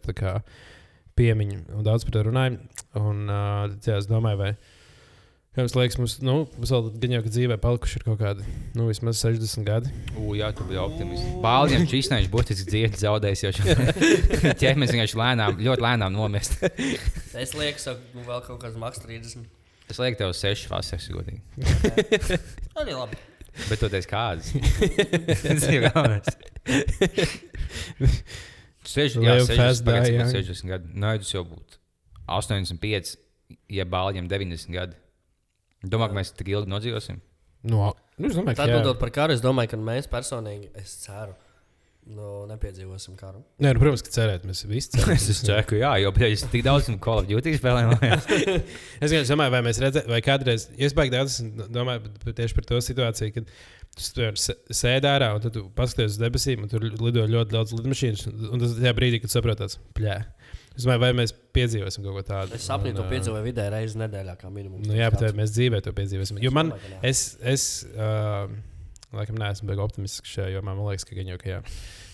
piemiņa, un daudz par to runājam. Un, uh, jā, es domāju, vai jums liekas, mums, nu, mums vēl gan jau, ka dzīvē palikuši ir kaut kādi, nu, vismaz 60 gadi. U, jā, tu biji optimists. Bāliņš īstenībā būtiski dziedi zaudējis. Jau ķermenis vienkārši lēnām, ļoti lēnām nomest. Es lieku, ka vēl kaut kāds maks 30. Es lieku tev seši vasaras godīgi. Arī labi. Bet tu teici kādas? Tas ir galvenais. Live jā, 60, fast pagaid, cik die man young. 60 gadi. Nē, tas jau būtu 85, ja bāļiem 90 gadi. Domā, ka mēs tik ilgi nodzīvosim. No, nu, es domāju, jā. Atbildot par karu, es domāju, ka mēs personīgi, es ceru, nu, nepiedzīvosim karu. Nē, nu, protams, ka cerēt, mēs visi ceram. Es ceru, jā, jo es tik daudz Call of Duty spēlēju. Es vienkārši domāju, vai mēs redzējām, vai kādreiz, es baigi daudz esmu domāju tieši par to situāciju, kad tu s- s- sēdi ārā un tad tu paskaties uz debesīm, un tur lido ļoti daudz lidmašīnas. un- tas tajā brīdī, kad saproti, plē. Es domāju, vai mēs piedzīvosim kaut ko tādu. Es sapņoju to piedzīvoju vidē reizi nedēļā, kā minimums. Nu, jā, bet vai mēs dzīvē to piedzīvosim. Jo man, es, es uh, laikam neesmu baigi optimistisks šajā jomā. Man liekas, ka gan jau, ka jā.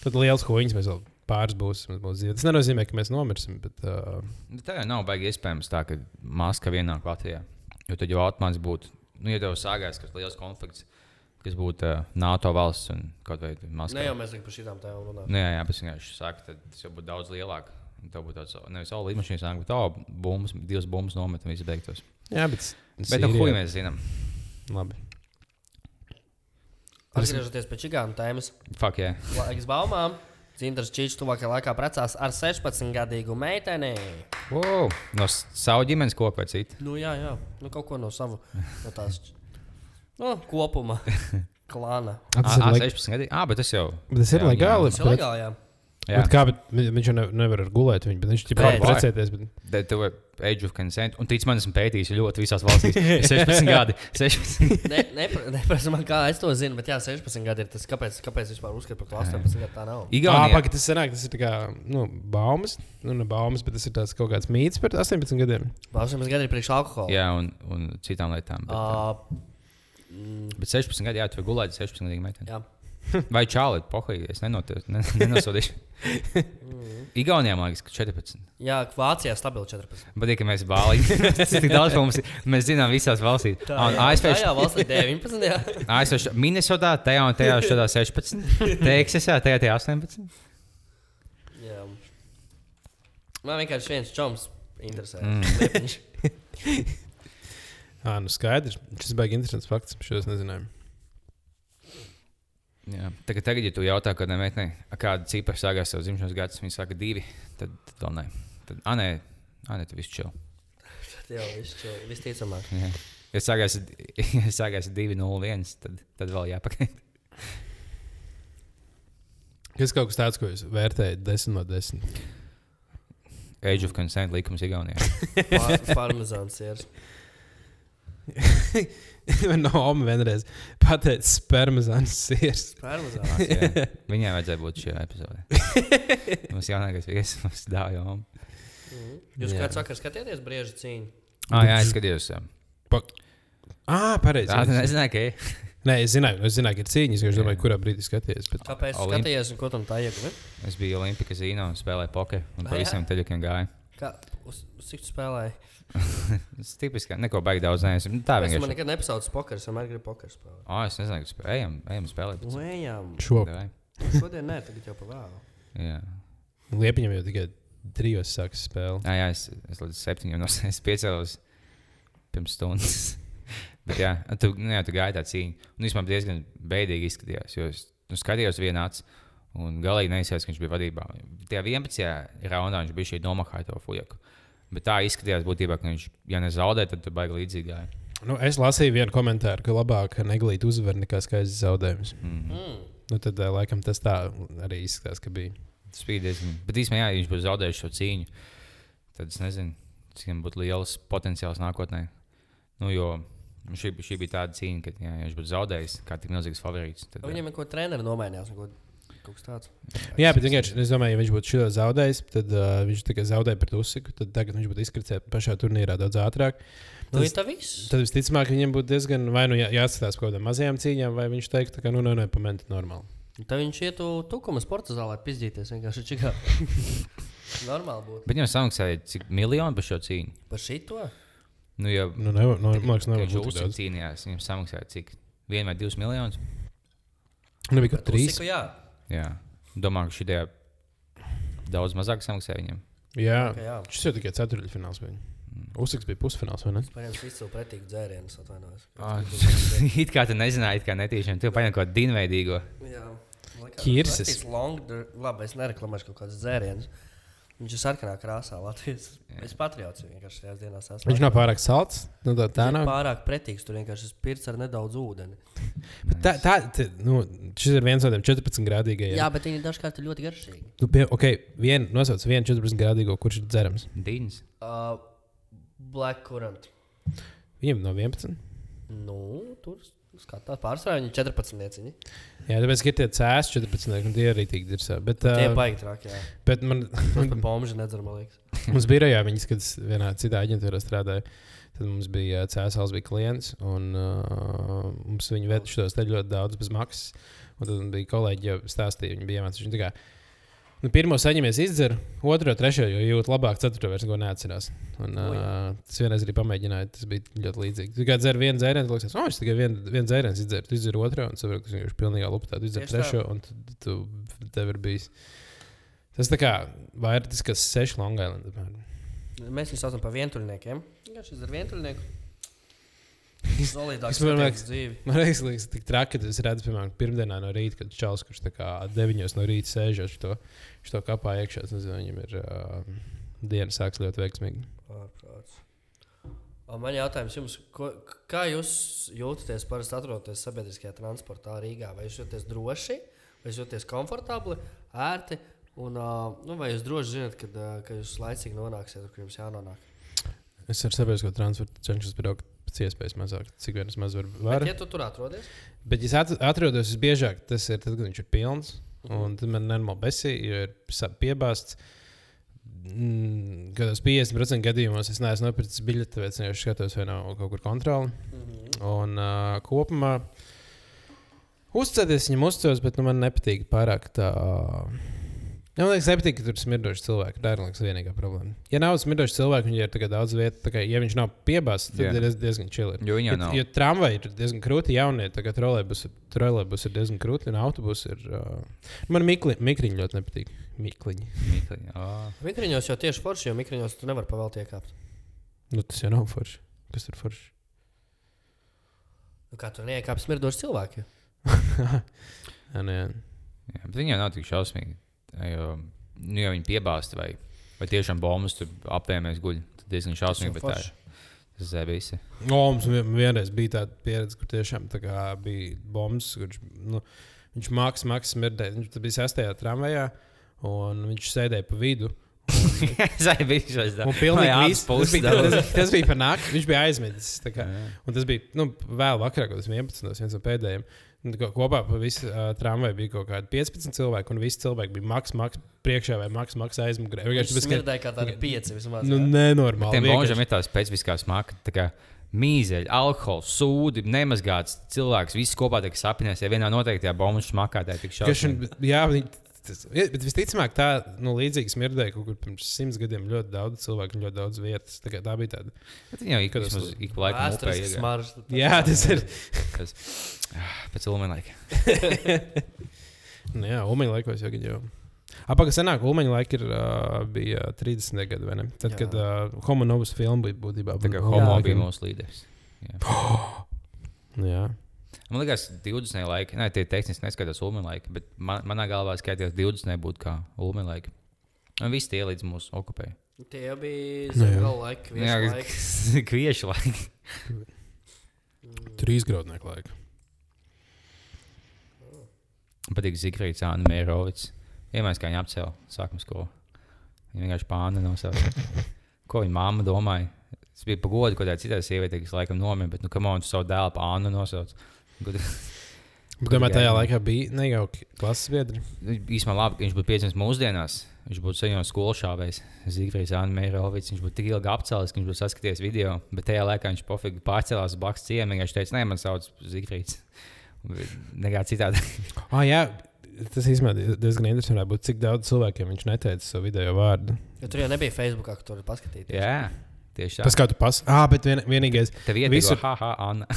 Tad liels huīņš mēs vēl pāris būsim. mums būs dzīve. Tas nenozīmē, ka mēs nomirsim. Bet, uh, Nu, Tā jau nav baigi iespējams tā, ka Maska vienāk Latvijā. Jo tad jau automāts būtu, nu, ja tev sākās kas liels konflikts, kas būtu uh, NATO valsts un kaut vai Maskava. Ne jau mēs par šīm tēmām runājam. Nē, jā, bet vienkārši saka, tad tas jau būtu daudz lielāk. Un Tev būtu tāds nevis saule līnijas, bet tā bumbas, divas bumbas nomet un viss beigtos. jā, bet. Bet nu, ko mēs zinām? Labi. Atgriežoties pie čigānu tēmas, Fak, jā. laiks baumām. Zintars Čīčs tuvākajā laikā precās ar 16-gadīgu meiteni. Wow. No savu ģimenes koku vai citu. Nu, jā, jā. Nu, kaut ko no sava no tās nu, kopuma klāna. A, Tas ir, leg... 16 gadi. Ah, bet tas jau. bet tas ir Jā, legāli. Tas ir legāli, jā. Jā, Bet kā, bet vi- viņš jau ne, nevar gulēt viņu, bet viņš jau Pēc. var precēties. Bet... tev ir age of consent. Un tic man, esmu pētījis ļoti visās valstīs. 16 gadi. 16. Ne, nepra- Neprasa man, kā es to zinu, bet jā, 16 gadi ir tas, kāpēc, kāpēc vispār uzskata par to 18 gadu tā nav. Jā, Igaunijā. pagaidi, tas senāk, tas ir tā kā, nu, baumas. Nu, ne baumas, bet tas ir tāds kaut kāds mīts par 18 gadiem. 18 gadi ir priekš alkohola. Jā, un, un citām lietām. Bet, Uh, mm, bet 16 gadi, jā, tu vari gulēt 16 gadu meiteni. jā. Vai čāli, pohai, es nenoties- ne- nenosodīšu. Igaunijā man liekas, ka 14. jā, Vācijā stabili 14. Bet, ja mēs ir tik daudz, mums, mēs zinām visās valstīs. Un ASV, Jā, valstī 19. Jā. ASV, Minnesotā, tajā un tajā šādā 16, Teksasā, tajā tajā 18. jā. Man vienkārši viens čoms interesē. Mm. Ah, nu skaidrs. Šis baigs interesants fakts. Šo es nezināju. Jā. Tagad, tagad, ja tu jautā kādai meitenei, a kāda cipara sākās savu dzimšanas gadu, viņa saka divi, tad, tad vēl nē. Tad, ah, nē, ah, nē, tu viss čau. Jā, viss čo- visticamāk. Jā. Ja sākās, ja sākās 2-0-1, tad, tad vēl jāpakaļ. Kas kaut kas tāds, ko jūs vērtējat 10 no 10? Age of consent likums Igaunijā. Par- Parmezāns ir. no Oma vienreiz pateica spermazāns. Jā. Viņai vajadzēja būt šajā epizodē. Mums jaunākais viesis mums dāvā jau. Jūs Jā. kāds vakar skatījāties briežu cīņu? Ah, jā, es skatījos. jā. Ah, pareizi. Tā, tu nezināji, ka ir. Nē, es zināju, es zināju, ka ir cīņas, jo es domāju, kurā brīdī skaties. Bet... Kāpēc Olimp- skaties un ko tam tā iegūti? Es biju Olimpika zīmē un spēlēju pokeru. Un pa visiem teļakiem gāju. Kā, uz, uz cik tu spēlēji? Tas tipiski, neko baigi daudz neesmu. Nu, Tā Es man vienkārši. nekad nepasaucu pokeru, es vienmēr gribu pokeru spēlēt. Ah, es nezinu, kas spēlē. Ejam, ejam spēlēt. Nu, ejam. Šo Davai. Šodien nē, tagad jau pa vēlu. Jā. liepiņam jau tikai trijos sākas spēle. Ah, jā, es, es līdz septiņiem no es piecēlos pirms stundas. Bet, jā, tu, nu, jā, tu gāji tā cīņa. Un vispār diezgan bēdīgi izskatījās. Jo es nu, skatījos vienā acī. Un galīgi neizsaka, ka viņš bija vadībā. Tajā 11. raundā viņš bija šī nomahāja to fujaku. Bet tā izskatījās būtībā, ka viņš, ja nezaudēja, tad baigi līdzīgi gāja. Nu, es lasīju vienu komentāru, ka labāk neglīt uzvar nekā skaists zaudējums. Mm. Mm. Nu, tad, eh, laikam, tas tā arī izskatās, ka bija. Tas bija diezgan. Bet īstenībā, ja viņš būtu zaudējis šo cīņu, tad es nezinu, cik viņam būtu liels potenciāls nākotnē. Nu, jo šī, šī bija tāda cīņa, ka, jā, ja viņš būtu zaudējis kā tik milzīgs favorīts. Tad, Viņam ir ko treneris nomainījās. Kaut kaut kas tāds. Jā, bet vienkārši es domāju, ja viņš būtu šo zaudējis, tad uh, viņš tikai zaudēja pret Usiku. Tad tagad viņš būtu izkritis pašā turnīrā daudz ātrāk. Nu, Tas- ir tā viss. Tad visticamāk, viņam būtu diezgan vai nu jā, par kaut kādām mazajām cīņām, vai viņš teiktu, ka nu, nē, nē, pamēģiniet normāli. Tad viņš ietu tukuma sporta zālē pizdīties vienkārši čikā. Normāli būtu. Bet viņam samaksāja cik miljonu par šo cīņu. Par šito? Nu, ja, Nu, nevar, nu, man liekas, nevar viņš būt daudz. cīnījās, viņam samaksāja cik? Vienu vai divus miljonus? Nu, bija kaut trīs. Usiku, jā. Jā. Domāju, ka šī daudz mazāk samaksāja viņam. Jā, Ok, jā. šis jau tikai ceturdaļfināls. Usiks bija pusfināls, vai ne? Paņems izcilu pretīgu dzērienu, es atvainojos. Ah, it kā tu nezināji, it kā netīšām. Tu paņem kaut kādu dinveidīgo. Jā. Kirsis. Labi, es nereklamēšu kaut kādus dzērienus. Viņš ir sarkanā krāsā, Latvijas. Es patriots vienkārši šajās dienās esmu. Viņš nav pārāk salds. Nu, tā, tā nav. pārāk pretīgs. Tur vienkārši ir pirts ar nedaudz ūdeni. Bet Tā, tā, tā, nu, šis ir viens no tiem 14 grādīgajiem. Jā, bet viņi dažkārt ir ļoti garšīgi. Nu, pie, okay, vien, nosauc vienu 14 grādīgo, kurš ir dzerams. Dīns. Uh, Black Currant. Viņam no 11. Nu, tur skatās pārsvarā viņi 14 lieciņi. Jā, tāpēc ir tie cēsi 14, un tie arī tik ir. Bet, Tie uh, baigi traki, jā. bet man, par pomžu nedzer, man liekas. mums bija rajā, viņas, kad es vienā citā aģentūrā strādāju. Tad mums bija cēsās, bija klients, un uh, mums viņi veda šos te ļoti daudz bez maksas. Un tad man bija kolēģi, jau stāstīja, viņi bija iemācījuši. Nu, pirmo saņemies izdzer, otro, trešo jau jūt labāk, ceturto vairs neko neatcerās. Un, O, jā. uh, tas vienreiz arī pamēģināja, tas bija ļoti līdzīgi. Tu kā dzer vienu dzērienu, tad liekas, oh, es tikai vienu, vienu dzērienu izdzeru, tu izdzer otro, un saprotu, ka tas vienkārši pilnībā luptā, tu izdzer trešo, un tu, tu, tev ir bijis. Tas tā kā vairāk tas, kas seši Long Island. Mēs viņus saucam par vientuļniekiem. Jā, šis ir vientuļnieks. Solidāks skatījums dzīvi. Man liekas, liekas tik traki, ka es redzu, piemēram, pirmdienā no rīta, kad čels, kurš tā kā deviņos no rīta sēž uz to, to kapā iekšā. Nezinu, viņam ir uh, diena sāks ļoti veiksmīgi. Ārprāts. Man jautājums jums, ko, kā jūs jūtaties parasti atrodaties sabiedriskajā transportā Rīgā? Vai jūs jūtaties droši, vai jūs jūtaties komfortabli, ērti? Un, uh, nu, vai jūs droši zināt, kad, uh, ka jūs laicīgi nonāksiet, kur jums jānonāk? Es ar sabiedrisko transportu cenšos braukt pēc iespējas mazāk, cik vien es maz varu. Bet, varu. ja tu tur atrodies, Bet, ja es at- atrodos visbiežāk, tas ir tad, kad viņš ir pilns. Un tad man nenormāli besī, jo ir piebāzts. Mm, Kādos 50% gadījumos es neesmu nopircis biļeti, tāpēc es vienkārši skatos, vai nav kaut kur kontrole. Un uh, kopumā uzticēties viņam uzticos, bet nu, man nepatīk pārāk tā. Ja man liekas, nepatīk, ka tur ir smirdoši cilvēki. Tā ir liekas, vienīgā problēma. Ja nav smirdoši cilvēki, viņiem ir daudz vietas, kā, ja viņš nav piebāzts, tad Jā. ir diez- diezgan čili. Jo Bet, nav. jo tramvaji ir diezgan krūti, jaunie, trolēbus, trolēbus ir diezgan krūti, un autobus ir. Uh... Man mikli, mikriņi ļoti nepatīk. Mikliņi. Mīkliņi. Ā. mikriņos jau tieši forši, jo mikriņos tu nevari pavēlēt iekāpt. Nu, tas jau nav forši. Kas tur forši? Nu, kā tur neiekāpt smirdoši cilvēki? Jā, nē, jā. Bet viņi jau nav tik šausmīgi. Jo, nu, ja viņi piebāzta vai, vai tiešām bombas tur apēmēs guļ, tad diezgan šausmīgi. Ir. Tas ir visi. O, mums vien- vienreiz bija tāda pieredze, kur tiešām tā bija bombas, kurš nu, viņš mākslinieks, mākslinieks smirdēja. Viņš tas bija sestajā tramvajā, un viņš sēdēja pa vidu. Es arī biju šāds. Un pilnīgi viss. Tas bija, tas, tas bija par nakti. Viņš bija kā. Un tas bija nu, vēl vakarā, kad tas bija 11. viens no pēdējiem. Ko- Kopā pa visu uh, tramvaju bija kaut kādi 15 cilvēki, un visi cilvēki bija maks, maks priekšā vai maks, maks aizmugurē. Viņš Vienkārši tas bija kā tādi pieci vismaz. nu, nenormāli. Tiem božiem ir tā specifiskā smaka. Tā kā mīzeļi, alkohols, sūdi, nemazgāts cilvēks. Viss kopā tiek sapņots. Ja vienā noteiktajā bombu smakā tā ir tik šausmīgi. Jā, viņi, tas, bet visticamāk, tā nu, līdzīga smirdēja kaut kur pirms simts gadiem ļoti daudz cilvēku un ļoti daudz vietas. Tā, tā bija tāda. Bet viņi jau ik, es- vismaz ik laikam upē iegāja. Jā, tas ir. Pēc ilguma laika. Nu, jā, Umeņa laikos jau gan jau. Apakā senāk, Umeņa laika ir, uh, bija 30. gadi, vai ne? Tad, Jā. kad uh, Homo Novus filma bija būtībā. Tā kā homo laikiem. bija mūsu līderis. Jā. Jā. Man liekas, 20. laika, ne, tie tehniski neskatās ULME laika, bet man, manā galvā skatījās 20. būtu kā ULME laika. Un visi tie līdz mūsu okupēja. Tie jau bija Nu, zemgala viesu laiki. kviešu laika. Trīs graudnieku laika. Patīk Zikrīts, Anna Mērovics. Iemācījās, kā viņa apcēla sākuma skolu. Viņa vienkārši pāna no savas. Ko viņa mamma domāja? Tas bija pagodu, ko tāda citā sieviete, kas laikam nomira, bet, nu, kam on tu savu dēlu pānu nosauc? Tu- Bet, domāju, tajā laikā bija nejauki klases biedri. Īsumā labi, ka viņš būtu piedzimis mūsdienās. Viņš būtu saņēmis skolu šāvējs, Zigfrīds, Anna Mērovics. Viņš būtu tik ilgi apcēlis, ka viņš būtu saskatījies video. Bet tajā laikā viņš pofīgi pārcēlās uz blakus ciemu. Viņš teica, nē, man sauc Zigfrīds. Nekā citādi. Ah, jā, tas īstenībā diezgan interesanti būtu, cik daudz cilvēkiem viņš neteica savu video vārdu. Jo tur jau nebija Facebookā, ka tur paskatīties. Jā, tieši tā. Tas kā tu pas... Ah, bet vien, vienīgais. Tev ir Visur- visur... ha, ha, Anna.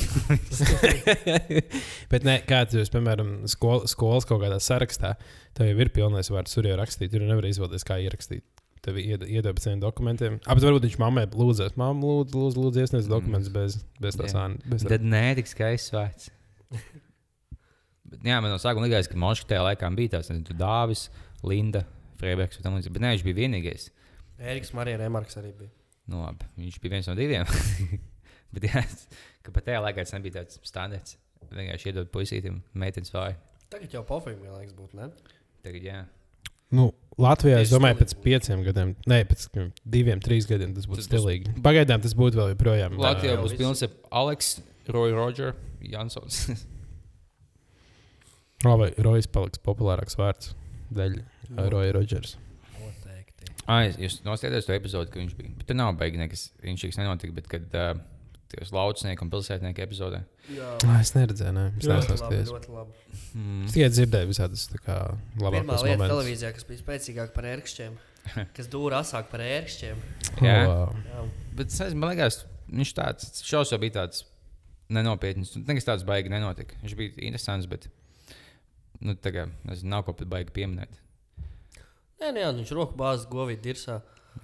bet ne, kā tu jūs, piemēram, skol, skolas kaut kādā sarakstā, tev jau ir pilnais vārds, tur jau rakstīt, tur nevar izvēlēties, kā ierakstīt. Tev ied- iedod pēc saviem dokumentiem. Bet varbūt viņš mammai lūdzēs, mamma, lūdzu, lūdzu, lūdzu iesniedz dokumentus bez, bez tās tā. Tad nē, tik skaists vārds. Bet, jā, man no sākuma likās, ka Moška tajā laikā bija tur Dāvis, Linda, Freibergs un tam līdzīgi. Bet nē, viņš bija vienīgais. Eriks Marija Remarks arī bija. Nu, labi, viņš bija viens no diviem. Bet jā, ka pat tajā laikā tas nebija tāds standarts. Vienkārši iedod puisītim, meitenes vāju. Tagad jau pofīgi, man liekas, būtu. Ne? Tagad, jā. Nu, Latvijā es Tieši domāju, stilīgi pēc pieciem gadiem, ne pēc diviem, trīs gadiem tas būtu Tas būs- stilīgi. Pagaidām tas būtu vēl joprojām. Latvijā būs pilns ar Aleks, Roy Roger, Jansons. Vai Rojas paliks populārāks vārds dēļ Nu. Roja Rodžers. Ah, es- jūs noskatījāties to epizodi, ka viņš bija. Bet tur nav beigas nekas, viņš nekas nenotika. Bet, kad uh, tajos laucinieku un pilsētnieku epizodē. Jā, Ah, es neredzēju, ne. Es labi. Mm. Es tikai dzirdēju visādas tā kā Pirmā labākos lieta momentus. televīzijā, kas bija spēcīgāka par ērkšķiem, kas dūra asāk par ērkšķiem. Jā. wow. Jā. Bet es man liekas, viņš tāds šausmas bija tāds nenopietns. Nu, Nekas tāds baigi nenotika. Viņš bija interesants, bet nu, tagad nezinu, nav ko pat baigi pieminēt. Nē, nē, viņš roku bāzes govī dirsā.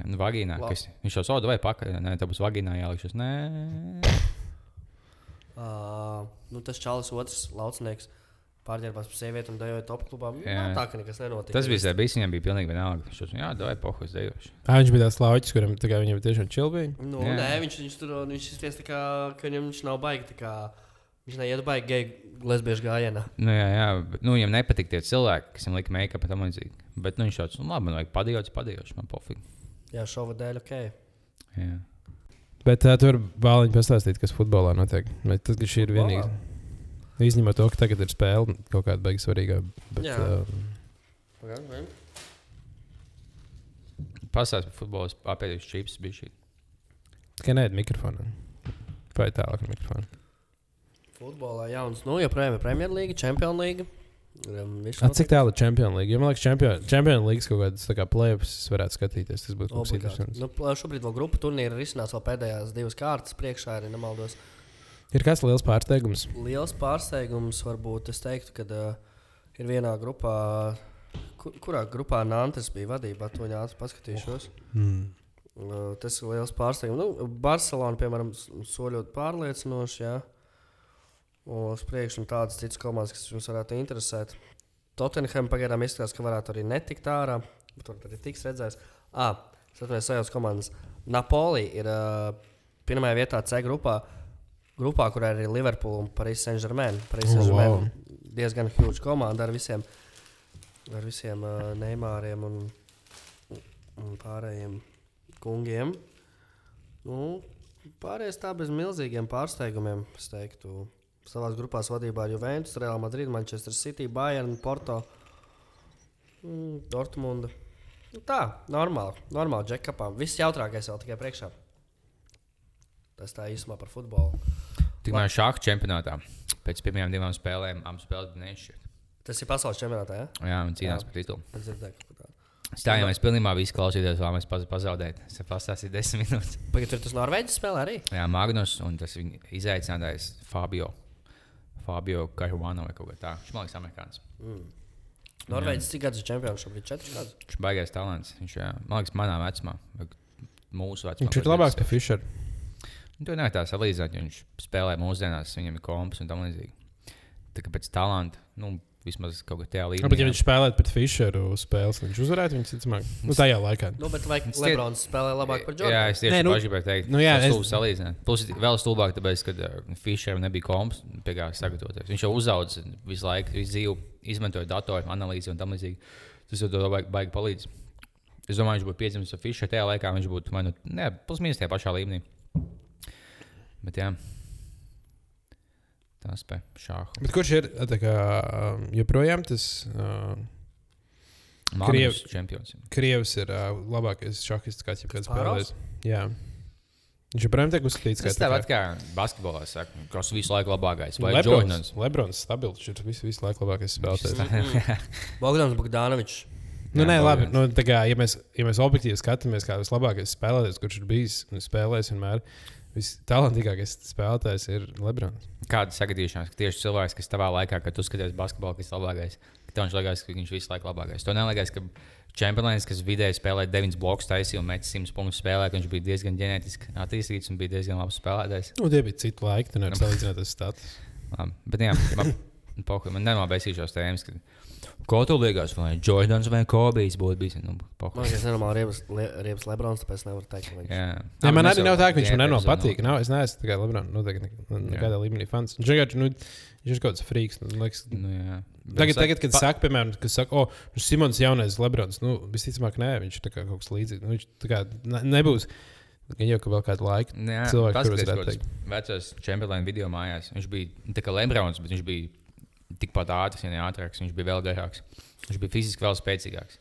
Nu, vagīnā, Labi. kas, viņš jau soda vai pakaļ. Nē, tā būs vagīnā jālikšas. Nē, Uh, nu, tas čalis otrs laucinieks pārģērbās par sievieti un dejoja top klubā. Jā. Jā. Tā kā nekas nenotika. tas bija bijis. Viņam bija pilnīgi vienalga. Viņš jau jā, vai pohus dejoši. Ah, viņš bija tāds lauķis, kuram tā kā viņam tiešām čilbīja. Nu, Jā. nē, viņš, viņš tur viņš izties tā kā, ka viņam viņš nav baigi. tā Kā, viņš neiet baigi geju lesbiešu gājienā. Nu, jā, jā, bet nu, viņam nepatīk tie cilvēki, kas viņam lika make-up un tam līdzīgi. Bet nu, viņš tāds, nu, labi, man vajag padījot, padījot, man pofīgi. Jā, šova dēļ ok. Jā. Bet uh, tur bāliņi pastāstīt, kas futbolā notiek. Bet tas, ka šī ir vienīgā. Izņemot to, ka tagad ir spēle kaut kāda beigas svarīga. Bet, Jā. uh, Pagaidām. Pastāst par futbolu, apēdījis čips bija šī. tikai nē, mikrofonu. Vai tālāk ar mikrofonu. Futbolā jauns. Nu, joprojām ir Premjerlīga, Champions League. Viss A, cik tālu ir Champions League? Jo man liekas, Champions, Champions League kaut kādas plēpes varētu skatīties. Tas būtu kaut kas interesants. Nu, šobrīd vēl grupu turnīra ir izsnāts vēl pēdējās divas kārtas priekšā, arī nemaldos. Ir kāds liels pārsteigums. Liels pārsteigums varbūt es teiktu, ka uh, ir vienā grupā, kur, kurā grupā Nantes bija vadībā, to viņa ātri paskatīšos. Mm. Uh, tas ir liels pārsteigums. Nu, Barcelona, piemēram, soļot pārliecinoši, jā. Uz priekšu un tādas citas komandas, kas jums varētu interesēt. Tottenham pagaidām izskatās, ka varētu arī netikt ārā, bet tur arī tiks redzēts. Ah, Satunies sajūtas komandas. Napoli ir uh, pirmajā vietā C grupā, grupā, kurā ir arī Liverpool un Paris Saint-Germain. Paris Oh, Saint-Germain wow. wow. diezgan huge komanda ar visiem, ar visiem uh, Neimāriem un, un pārējiem kungiem. Nu, pārējais tā bez milzīgiem pārsteigumiem, es teiktu. Savā grupā vadībā ir Juventus, Real Madrid, Manchester City, Bayern, Porto, mm, Dortmund. Nu, tā, normāli, normāli džekapā. Viss jautrākais vēl tikai priekšā. Tas tā īsumā par futbolu. Tikmēr šāda čempionātā pēc pirmajām divām spēlēm abas spēles bija nešķirt. Tas ir pasaules čempionātā, ja? Jā, un cīnās par titulu. Stājāmies pilnībā visi klausīties, vēl mēs paz pazaudējām. Es pastāstīju desmit minūtes. Pagaid, tur tas Norvēģis spēlē arī. Jā, Magnus un tas viņa izaicinātājs Fabio. Fabio Caruano vai kaut kā tā. Viņš man liekas, amerikānis. Mm. Norvēģis cik gadus ir čempions šobrīd? Četrus gadus. Viņš ir baigais talants. Viņš ir, man liekas, manā vecumā, mūsu vecumā. Viņš ir labāks par Fisheru. Nu, To nevar tā salīdzināt, jo viņš spēlē mūsdienās, viņam ir komps un tam līdzīgi. Tā kā pēc talanta, nu, vismaz kaut kā tajā līmenī. Bet, ja viņš spēlētu pret Fisheru spēles, viņš uzvarētu viņu citamāk. Nu, tajā laikā. Nu, bet vai Stiet- Lebrons spēlē labāk par Jā, Jordanu? es tieši nu- gribēju teikt, nu jā, tas es- salīdzināt. Plus vēl stulbāk, tāpēc, ka uh, Fisheram nebija komps, pie kā sagatavoties. Viņš jau uzauga visu laiku, visu dzīvi, izmantoja datoru analīzi un tam līdzīgi. Tas jau to baigi, baigi palīdz. Es domāju, viņš būtu piedzimis ar Fisheru. Tajā laikā viņš būtu vai nu, ne, plus mīnus tajā pašā līmenī. Bet jā. Pēc šāda. Bet kurš ir kā, um, joprojām tas uh, Krievijas čempions. Krievs ir uh, labākais šahists, kāds jebkad spēlējis? Jā. Viņš joprojām tiek uzskatīts Tas tā tāpat kā basketbolā, saka, kas visu laiku labākais. Vai Lebrons. Lebrons stabils, viņš ir visu, visu laiku labākais spēlētājs. Bogdans Bogdanovičs. Nu, Jā, nē, labi. Nu, kā, ja, mēs, ja mēs objektīvi skatāmies, kā vislabākais spēlētājs, kurš ir bijis un spēlējis vienmēr, vistalantīgākais spēlētājs ir Lebrons. Kāda sagaidīšanās, ka tieši cilvēks, kas tavā laikā, kad tu skaties basketbolu, kas ir labākais, ka tev viņš liekas, ka viņš visu laiku labākais. To neliekas, ka čempions, kas vidēji spēlē 9 blokus, taisīja un met 100 punktus spēlē, ka viņš bija diezgan ģenētiski attīstīts un bija diezgan labs spēlētājs. Nu, tie bija citi laiki, tu nevari salīdzināt status. Labi, Bet jā, man, Pohu, man nemā besīšos tēmas, ka ko tu liekas, vai Jordans vai Kobijs būtu bijis. Nu. Man liekas, nenormāli riebas, le, riebas Lebrons, tāpēc nevaru teikt, ka viņš Jā, Jā, man arī nav tā, ka viņš man gēpē nenopātīk. patīk. Nav, es neesmu tikai Lebrons. Noteikti ne- nekādā līmenī fans. Viņš vienkārši, nu, viņš ir kaut kāds frīks. Nu, liekas, Nu, jā. Tagad, tagad kad saka, piemēram, ka saka, o, nu, Simons jaunais Lebrons, nu, visticamāk, nē, viņš ir kaut kas līdzīgs. Nu, viņš tā kā ne, nebūs. Gan jau ka vēl kādu laiku. Nu, Jā, cilvēki, paskaties, kurus varētu kaut kāds Vecais Chamberlain video mājās. Viņš bija nu, tā kā Lembrons, bet viņš bija tikpat ātrs, ja ne ātrāks. Viņš bija vēl garāks. Viņš bija fiziski vēl spēcīgāks.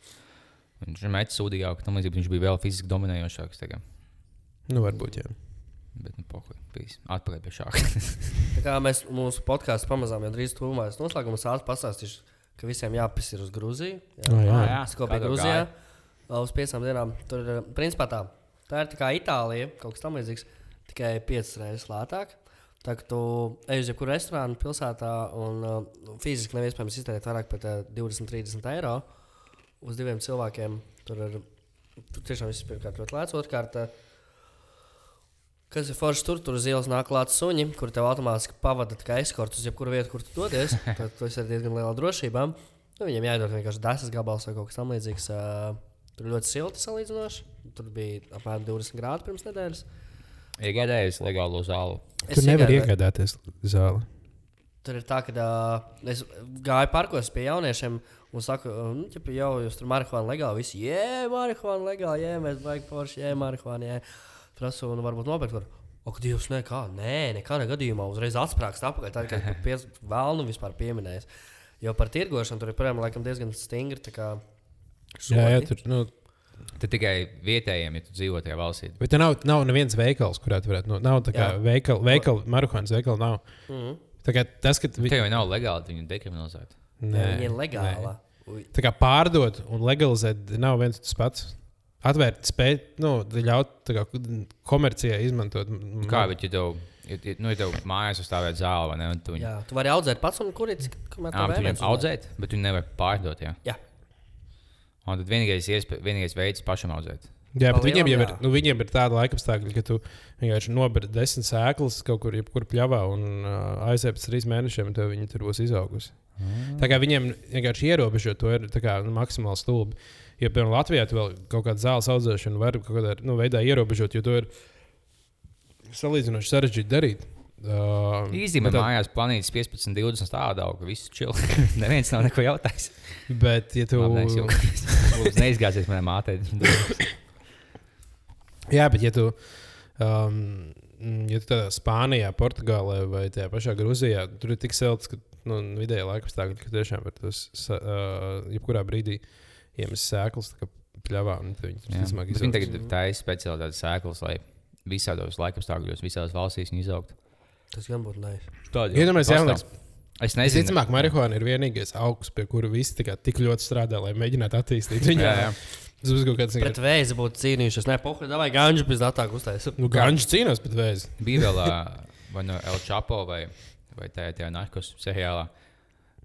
Viņš ir metis sūdīgāk, tam līdzīgi viņš bija vēl fiziski dominējošāks. tagad. Nu, varbūt, jā. Bet, nu, bijis atpakaļ pie šāda. Tā kā mēs mūsu podkāstu pamazām jau drīz tuvāmies noslēgumā, sāc pastāstīšu, ka visiem jāpis ir uz Grūziju. O, jā. Tas kopīgi Grūzijā. Uz piecām dienām. Tur ir principā tā. Tā ir tā kā Itālija, kaut kas tamlīdzīgs, tikai piecas reizes lētāk. Tā kā tu ej uz jebkuru restorānu pilsētā un uh, fiziski nav iespējams iztērēt vairāk par uh, 20, 30 eiro uz diviem cilvēkiem. Tur ir tur tiešām viss pirmkārt ļoti lēts. Otrkārt, uh, kas ir forši tur, tur uz ielas nāk klāt suņi, kur tev automātiski pavada kā eskorts uz jebkuru vietu, kur tu dodies. Tad tu esi diezgan lielā drošībā. Nu, viņam jādod vienkārši desmit gabals vai kaut kas tamlīdzīgs. Uh, tur ļoti silti salīdzinoši. Tur bija apmēram 20 grādi pirms nedēļas. Iegādājies legālo zāli. Tur nevar iegāju- iegādāties zāli. Tur ir tā, ka uh, es gāju parkos pie jauniešiem un saku, nu, ķipa, jau jūs tur marihuāna legāli. Visi, jē, marihuāna legāli, jē, mēs vajag forši, jē, marihuāna, jē. Prasu, un varbūt nopirkt. Var. Ak, Dievs, nē, kā? Nē, nekādā gadījumā uzreiz atsprāgst atpakaļ. Tā kā pies, vēlnu vispār pieminējis. Jo par tirgošanu tur ir, protams, laikam diezgan stingri. tā Kā, Jā, jā, sodi. tur. Nu, Tad tikai vietējiem, ja tu dzīvo tajā valstī. bet tur nav, nav neviens veikals, kurā tu varētu. Nu, nav tā kā veikala, veikala marihuānas veikala nav. Mhm. Tā kā tas, ka vi... Tie jau nav legāli, viņi ir dekriminalizēti. Nē, Viņa ir legāla. Ui. Tā kā pārdot un legalizēt nav viens un tas pats. Atvērt, spēt, nu, ļaut tā kā komercijai izmantot. Kā, bet ja tev, ja, ja, nu, ja tev mājās uzstāvēt zāli, vai ne? Tu viņu, Jā, tu vari audzēt pats un kurītis, kamēr vēlēs. viņam audzēt, bet viņi nevar pārdot. Jā. Jā. Un tad vienīgais, iespē, vienīgais veids pašam audzēt. Jā, bet viņiem jau ir, nu, viņiem ir tāda laika apstākļa, ka tu vienkārši noberi desmit sēklas kaut kur, jebkur pļāvā un uh, aizies pēc trīs mēnešiem, tev viņi tur būs izaugusi. Tā kā viņiem vienkārši ierobežot to ir tā kā, nu, maksimāli stulbi. Jo, piemēram, Latvijā tu vēl kaut kādu zāles audzēšanu var kaut kādā nu, veidā ierobežot, jo to ir salīdzinoši sarežģīti darīt. Uh, Īstenībā bet tā- mājās planītas 15, 20 tādu augu, viss čil. Neviens nav neko jautājis. Bet, ja tu, Labi, es neizgāzies manai mātei. jā, bet, ja tu, um, ja tu tādā Spānijā, Portugālē vai tajā pašā Grūzijā, tur ir tik silts, ka nu, vidēji laika apstākļi, ka tiešām var tas uh, jebkurā brīdī iemest sēklas pļāvā. tad Viņi, tagad taisa speciāli tādas sēklas, lai visādos laikapstākļos, visās valstīs viņi izaugtu. Tas gan būtu. Tāda Iedomājieties, jaunais. Es nezinu, Visticamāk, marihuāna ir vienīgais augs, pie kura visi tik ļoti strādā, lai mēģinātu attīstīt viņu. Jā, jā. Tas būs kaut kāds Pret vēzi būtu cīnījušies. Nē, pohuļ, vai gāņš bez datā uztaisīt. Nu, Ganģis cīnās pret vēzi. bija vēl vai no El Chapo vai, vai tajā, tajā narkos seriālā.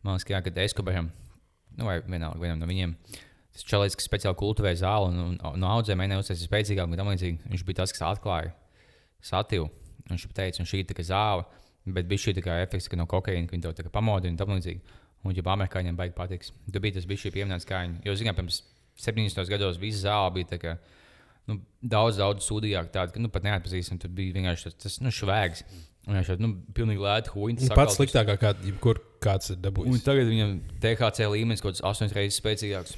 Man liekas, ka Eskobaram, nu vai vienalga vienam no viņiem, tas čalis, kas speciāli kultivēja zāli un, un, un no audzēm mēģināja uztaisīt spēcīgāk, un tam līdzīgi viņš bija tas, kas atklāja satīvu. Viņš teica, un šī ir zāle, bet bija šī efekts, ka no kokaīna, ka viņi to pamodina un tam līdzīgi. Un, ja amerikāņiem baigi patiks, tad bija tas bija šī pieminēts kā viņi. Jo, zinām, pirms 70. gados visa zāle bija tā kā nu, daudz, daudz sūdīgāk. Tāda, ka nu, pat neatpazīstam, tur bija vienkārši tas, tas nu, švēgs. Un viņš jau nu, pilnīgi lēti huīņš. Nu, Pats sliktākā, kā, jebkur kāds ir Un dabūjis. tagad viņam THC līmenis kaut kāds 8 reizes spēcīgāks.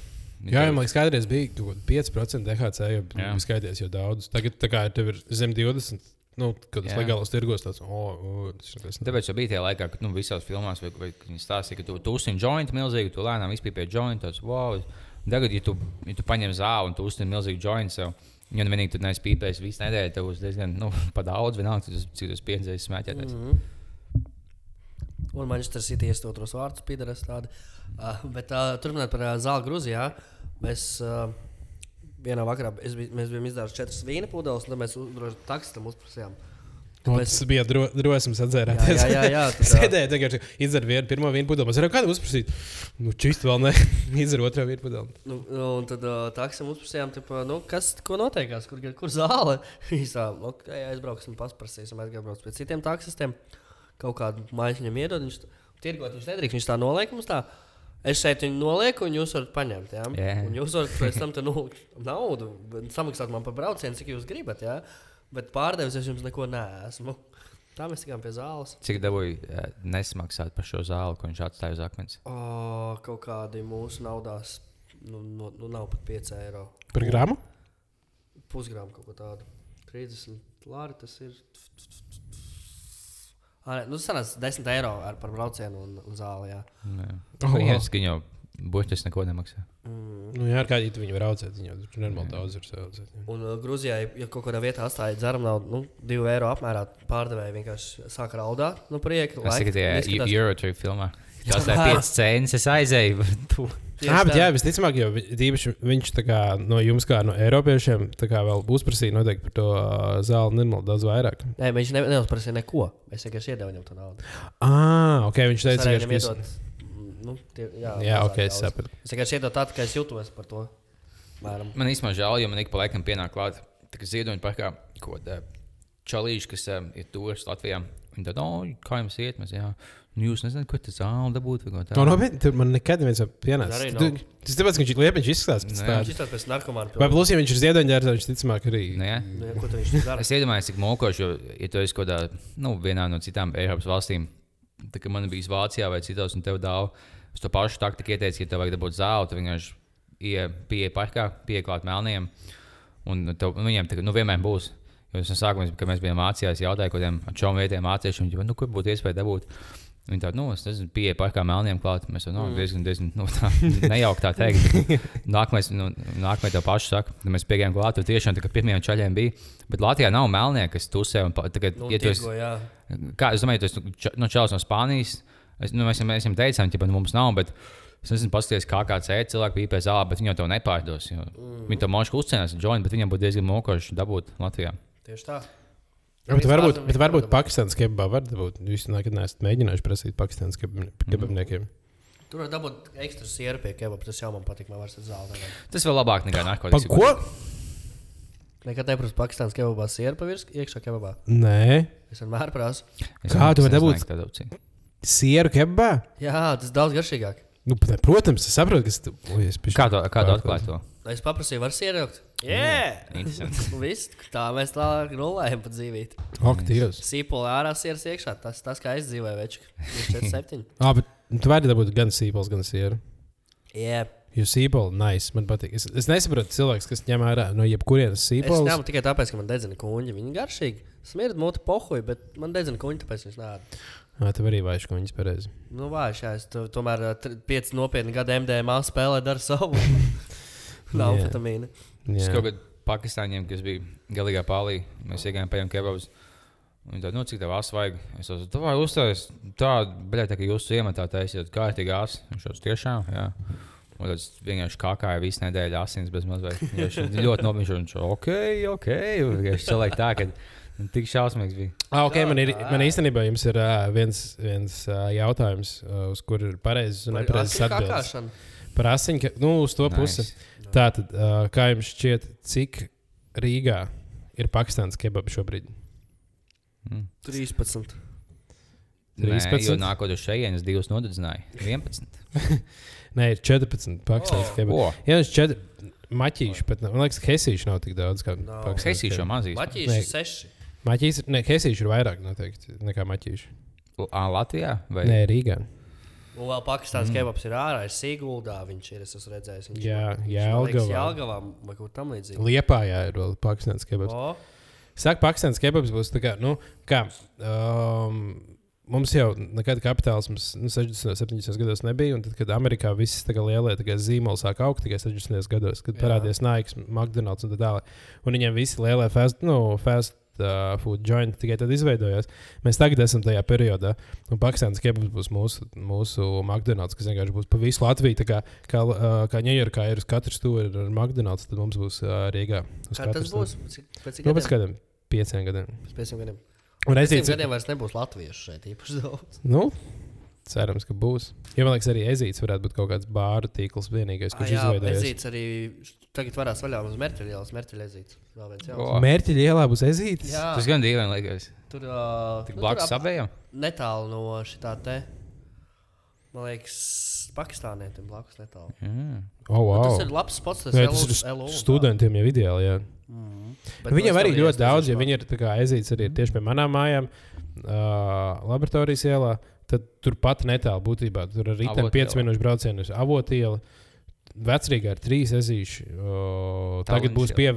Jā, man liekas, kādreiz bija kaut kāda 5% DHC, jau bija skaities jau daudz. Tagad tā kā tev ir zem 20. Nu, kad tas Jā. legāls tirgos, tāds - oh, tas ir. Tāpēc jau bija tajā laikā, kad nu, visās filmās vai, vai, viņi stāstīja, ka tu, tu uzsini jointu milzīgi, tu lēnām izpīpēji jointu. Wow. Tagad, ja tu, ja tu paņem zāli un tu uzsini milzīgu jointu sev, ja nu vienīgi tu neesi pīpējis visu nedēļu, tev būs diezgan nu, pa daudz, vienalga, tu- cik tas piedzēs smēķēties. Mm. Mhm. Un Manchester City ies otros vārdus, pīdēras tādi. Uh, bet uh, turpināt par uh, zāli Grūzijā. Mēs uh, vienā vakarā es bij, mēs bijām izdarījuši četras vīna pudeles, un tad mēs droši taksistam uzprasījām. O, Tas bija dro, drosmes Jā, atzērēties. jā, jā, jā uh, Sēdēja, tagad izdzer vienu, pirmo vienu pudeli. Mēs varam kādu uzprasīt. Nu, čist vēl ne. izdzer otro vienu pudeli. Nu, nu, un tad uh, taksim uzprasījām, tipa, nu, kas ko notiekās, kur, kur zāle. Īsā, ok, aizbrauksim, pasprasīsim, aizbrauksim pie citiem taksistiem. Kaut kādu maiņu viņam iedod. Viņš, tirgot viņš nedrīkst. Viņš tā noliek mums tā. Es šeit viņu nolieku, un jūs varat paņemt. Ja? Jā. Un jūs varat pēc tam nolikt naudu, bet samaksāt man par braucienu, cik jūs gribat. Ja? Bet pārdevis es jums neko neesmu. Tā mēs tikām pie zāles. Cik dabūju nesmaksāt par šo zāli, ko viņš atstāja uz akmens? O, kaut kādi mūsu naudās. Nu, nu, nu nav pat 5 eiro. Par gramu? Pusgrāmu kaut ko tādu. 30 lāri tas ir. Ah, nu, tas sanāca 10 eiro ar par braucienu un, un zāli. Jā. Oh, viņa jau buļķis neko nemaksā. Mm. Nu, jā, kā viņi viņu raucēt, viņi jau tur normāli daudz ir saucēt. Un uh, Grūzijā, ja kaut kādā vietā atstāja dzeramu naudu, nu, 2 eiro apmērā, pārdevēji vienkārši sāka raudāt no prieka. Es tikai izskatās- Eurotrip filmā. Tas ir 5 cents, es aizēju. Jā, bet tā. jā, visticamāk, jo tīpaši viņš kā, no jums, kā no Eiropiešiem, kā vēl uzprasīja noteikti par to zāli nenormāli daudz vairāk. Nē, viņš ne, neuzprasīja neko. Es vienkārši iedevu viņam to naudu. Ah, ok, viņš Es teica, ka viņš iedot. mm, Nu, tie, jā, Jā, ok, es daudz. sapratu. Es vienkārši iedodu tādu, ka es jūtos par to. Mēram. Man īstenībā žēl, jo man ik pa laikam pienāk klāt, kā ziedoņa parkā, ko tā čalīši, kas um, ir turisti Latvijā. Viņi tad, oh, kā jums iet? Mēs, jā, nu, jūs nezināt, ko tas zāle dabūt vai ko tādu. nopietni, tur man nekad neviens nav pienācis. Tu- nav. Tas tāpēc, ka viņš liepiņš izskatās pēc Nē. Viņš izstāsta pēc narkomāna. Vai plus, ja viņš ir ziedoņdārs, viņš ticamāk arī. Nē. Nu, ja, ko viņš dara? Es iedomājos, cik mokoši, jo, ja tu esi kaut kādā, nu, vienā no citām Eiropas valstīm, tā kā man bija Vācijā vai citos, un tev dāvā, es to pašu taktiku ieteicu, ja tev vajag dabūt zāli, tu vienkārši ie- pieeja parkā, pieklāt melniem, un tev, nu, viņiem tā, nu, vienmēr būs. Jo es no sākuma, kad mēs bijām mācījās, jautāju kaut kādiem čom vietējiem māciešiem, viņi, nu, kur būtu iespēja dabūt. Viņi tādu, nu, es nezinu, pieeja parkā melniem klāt. Mēs jau nu, diezgan, diezgan nu, tā, nejauki tā teikt. Nākamais, nu, nākamais tev pašu saka, kad mēs piegājām klāt, tur tiešām tā kā pirmajiem čaļiem bija. Bet Latvijā nav melnie, kas tusē. Un, tagad, Nu, ja tirgo, jā. kā, es domāju, tas no čels no Spānijas. Es, nu, mēs, mēs viņam teicām, ka mums nav. Bet, Es nezinu, paskatieties, kā kāds ēd, cilvēku pīpē zālē, bet viņi to nepārdos. Mm. Viņi to mošu uzcenās, joint, bet viņam būtu diezgan mokoši dabūt Latvijā. Tieši tā. Bet varbūt, bet varbūt Pakistānas kebabā var būt. Jūs nekad neesat mēģinājuši prasīt Pakistānas keb- kebabniekiem. Tur var dabūt ekstra sieru pie kebaba. Tas jau man patīk. Man vairs zāli. nevajag. Tas vēl labāk nekā Pa narkotikas. ko? Nekad neprasu Pakistānas kebabā sieru pavirs iekšā kebabā. Nē, Es vienmēr prasu. Kā tu vari dabūt? Sieru kebabā. Jā, tas daudz garšīgāk. Nu, protams, es saprotu, kas tu Ui, es bišķi- Kā to, kā to atklāt? To? Es paprasīju, var sieraukt. Jā, Interesanti. viss. Tā mēs tālāk rulējam pa dzīvību. Ak, Dievs. Sīpola ārā sieras iekšā. Tas, tas kā es dzīvoju, veču. 4, 7. Ah, bet tu vari dabūt gan sīpols, gan sieru. Jā, Jo sīpols, nice, man patīk. Es, es nesaprotu cilvēks, kas ņem ārā no jebkurienes es sīpols. ņēmu tikai tāpēc, ka man dedzina kuņģi. Viņi garšīgi. Smird mūtu pohuļi, bet man dedzina kuņģi, tāpēc viņš nāda. Jā, tev arī vajag, ka viņas pareizi. Nu, vājš, jā, es to, tomēr ā, tr- pieci nopietni gadi MDMA spēlē, dara savu. Nav amfetamīna. Es kaut kādā Pakistāņiem, kas bija galīgā pālī, mēs iegājām pēc kebabs. Viņi tādu, nu, cik tev asa vajag? Es teicu, tā vai uzstājas tādu, bet tā kā jūs iemetāt, taisiet kārtīgi asa. Viņš teica, tiešām, jā. Un tas vienkārši kākāja visu nedēļu asins bez mazliet. Viņš ļoti nopietni, viņš teica, ok, ok. Viņš cilvēki tā, ka tik šausmīgs bija. Ah, okay, man, ir, man īstenībā jums ir uh, viens, viens uh, jautājums, uh, uz kuru ir pareizs un nepareizs atbildes. Par asiņu, nu, uz to Nice. Pusi. Tātad, uh, kā jums šķiet, cik Rīgā ir Pakistāns kebabs šobrīd? Mm. 13. Nē, 13? jo nākot uz šejienes divas nodedzināja. 11. Nē, ir 14 Pakistāns Oh. oh. kebabs. O, Jā, tas ir 4. Maķīši, bet man liekas, ka hesīši nav tik daudz kā Nav. Pakistāns Hesīši jau mazīs. Maķīši Nē. 6. Maķīs, ne, hesīši ir vairāk noteikti nekā maķīši. Ā, Latvijā? Vai? Nē, Rīgā. Un vēl Pakistāns mm. kebabs ir ārā, ir Siguldā. Viņš ir, es redzējis. Viņš Jā, man- viņš man Jelgavā. liekas Jelgavā vai kur tam līdzīgi. Liepājā ir vēl Pakistāns kebabs. O, Saka, Pakistāns kebabs būs tā kā, nu, kā um, mums jau nekad kapitālisms nu, 60. un 70. gados nebija. Un tad, kad Amerikā viss tā kā lielie zīmoli sāk augt tikai 60. gados, kad Jā. parādījās Nike, McDonald's un tā tālāk. Un viņiem visi lielie fast, nu, fast uh, food jointi tikai tad izveidojās. Mēs tagad esam tajā periodā. Un Pakistāns kebabs būs mūsu, mūsu McDonald's, kas vienkārši būs pa visu Latviju. Kā, kā, uh, kā Ņujorkā ir uz katru stūri ar McDonald's, tad mums būs uh, Rīgā. kā tas būs? Pēc cik Nu, gadiem? pieciem gadiem. Pēc pieciem gadiem. Un Pēc Ezīts, pieciem gadiem vairs nebūs latviešu šeit īpaši daudz. nu, cerams, ka būs. Jo man liekas, arī Ezīts varētu būt kaut kāds bāru tīkls vienīgais, Ah, kurš jā, izveidojas. Ezīts arī tagad varās vaļā uz. Vēl viens O. jauns. Mērķi ielā būs Ezīts. Jā, Tas gan dīvaini liekas. tur uh, Tik nu, blakus ap- abiem. netālu no šitā te. Man liekas, Pakistānietim blakus netālu. Mm. Oh, wow. Tas ir labs spots. Tas Nē, ir tas ir tā. studentiem jau ideāli. Jā. Bet Viņiem mēs arī ļoti daudz, ja viņi ir aizīts arī tieši pie manām mājām, uh, laboratorijas ielā. Tad turpat netālu būtībā tur arī ir Avotiela. 5 minūšu brauciens uz avotielu. Vecrīgā ir trīs ezīši. Uh, tagad būs pie,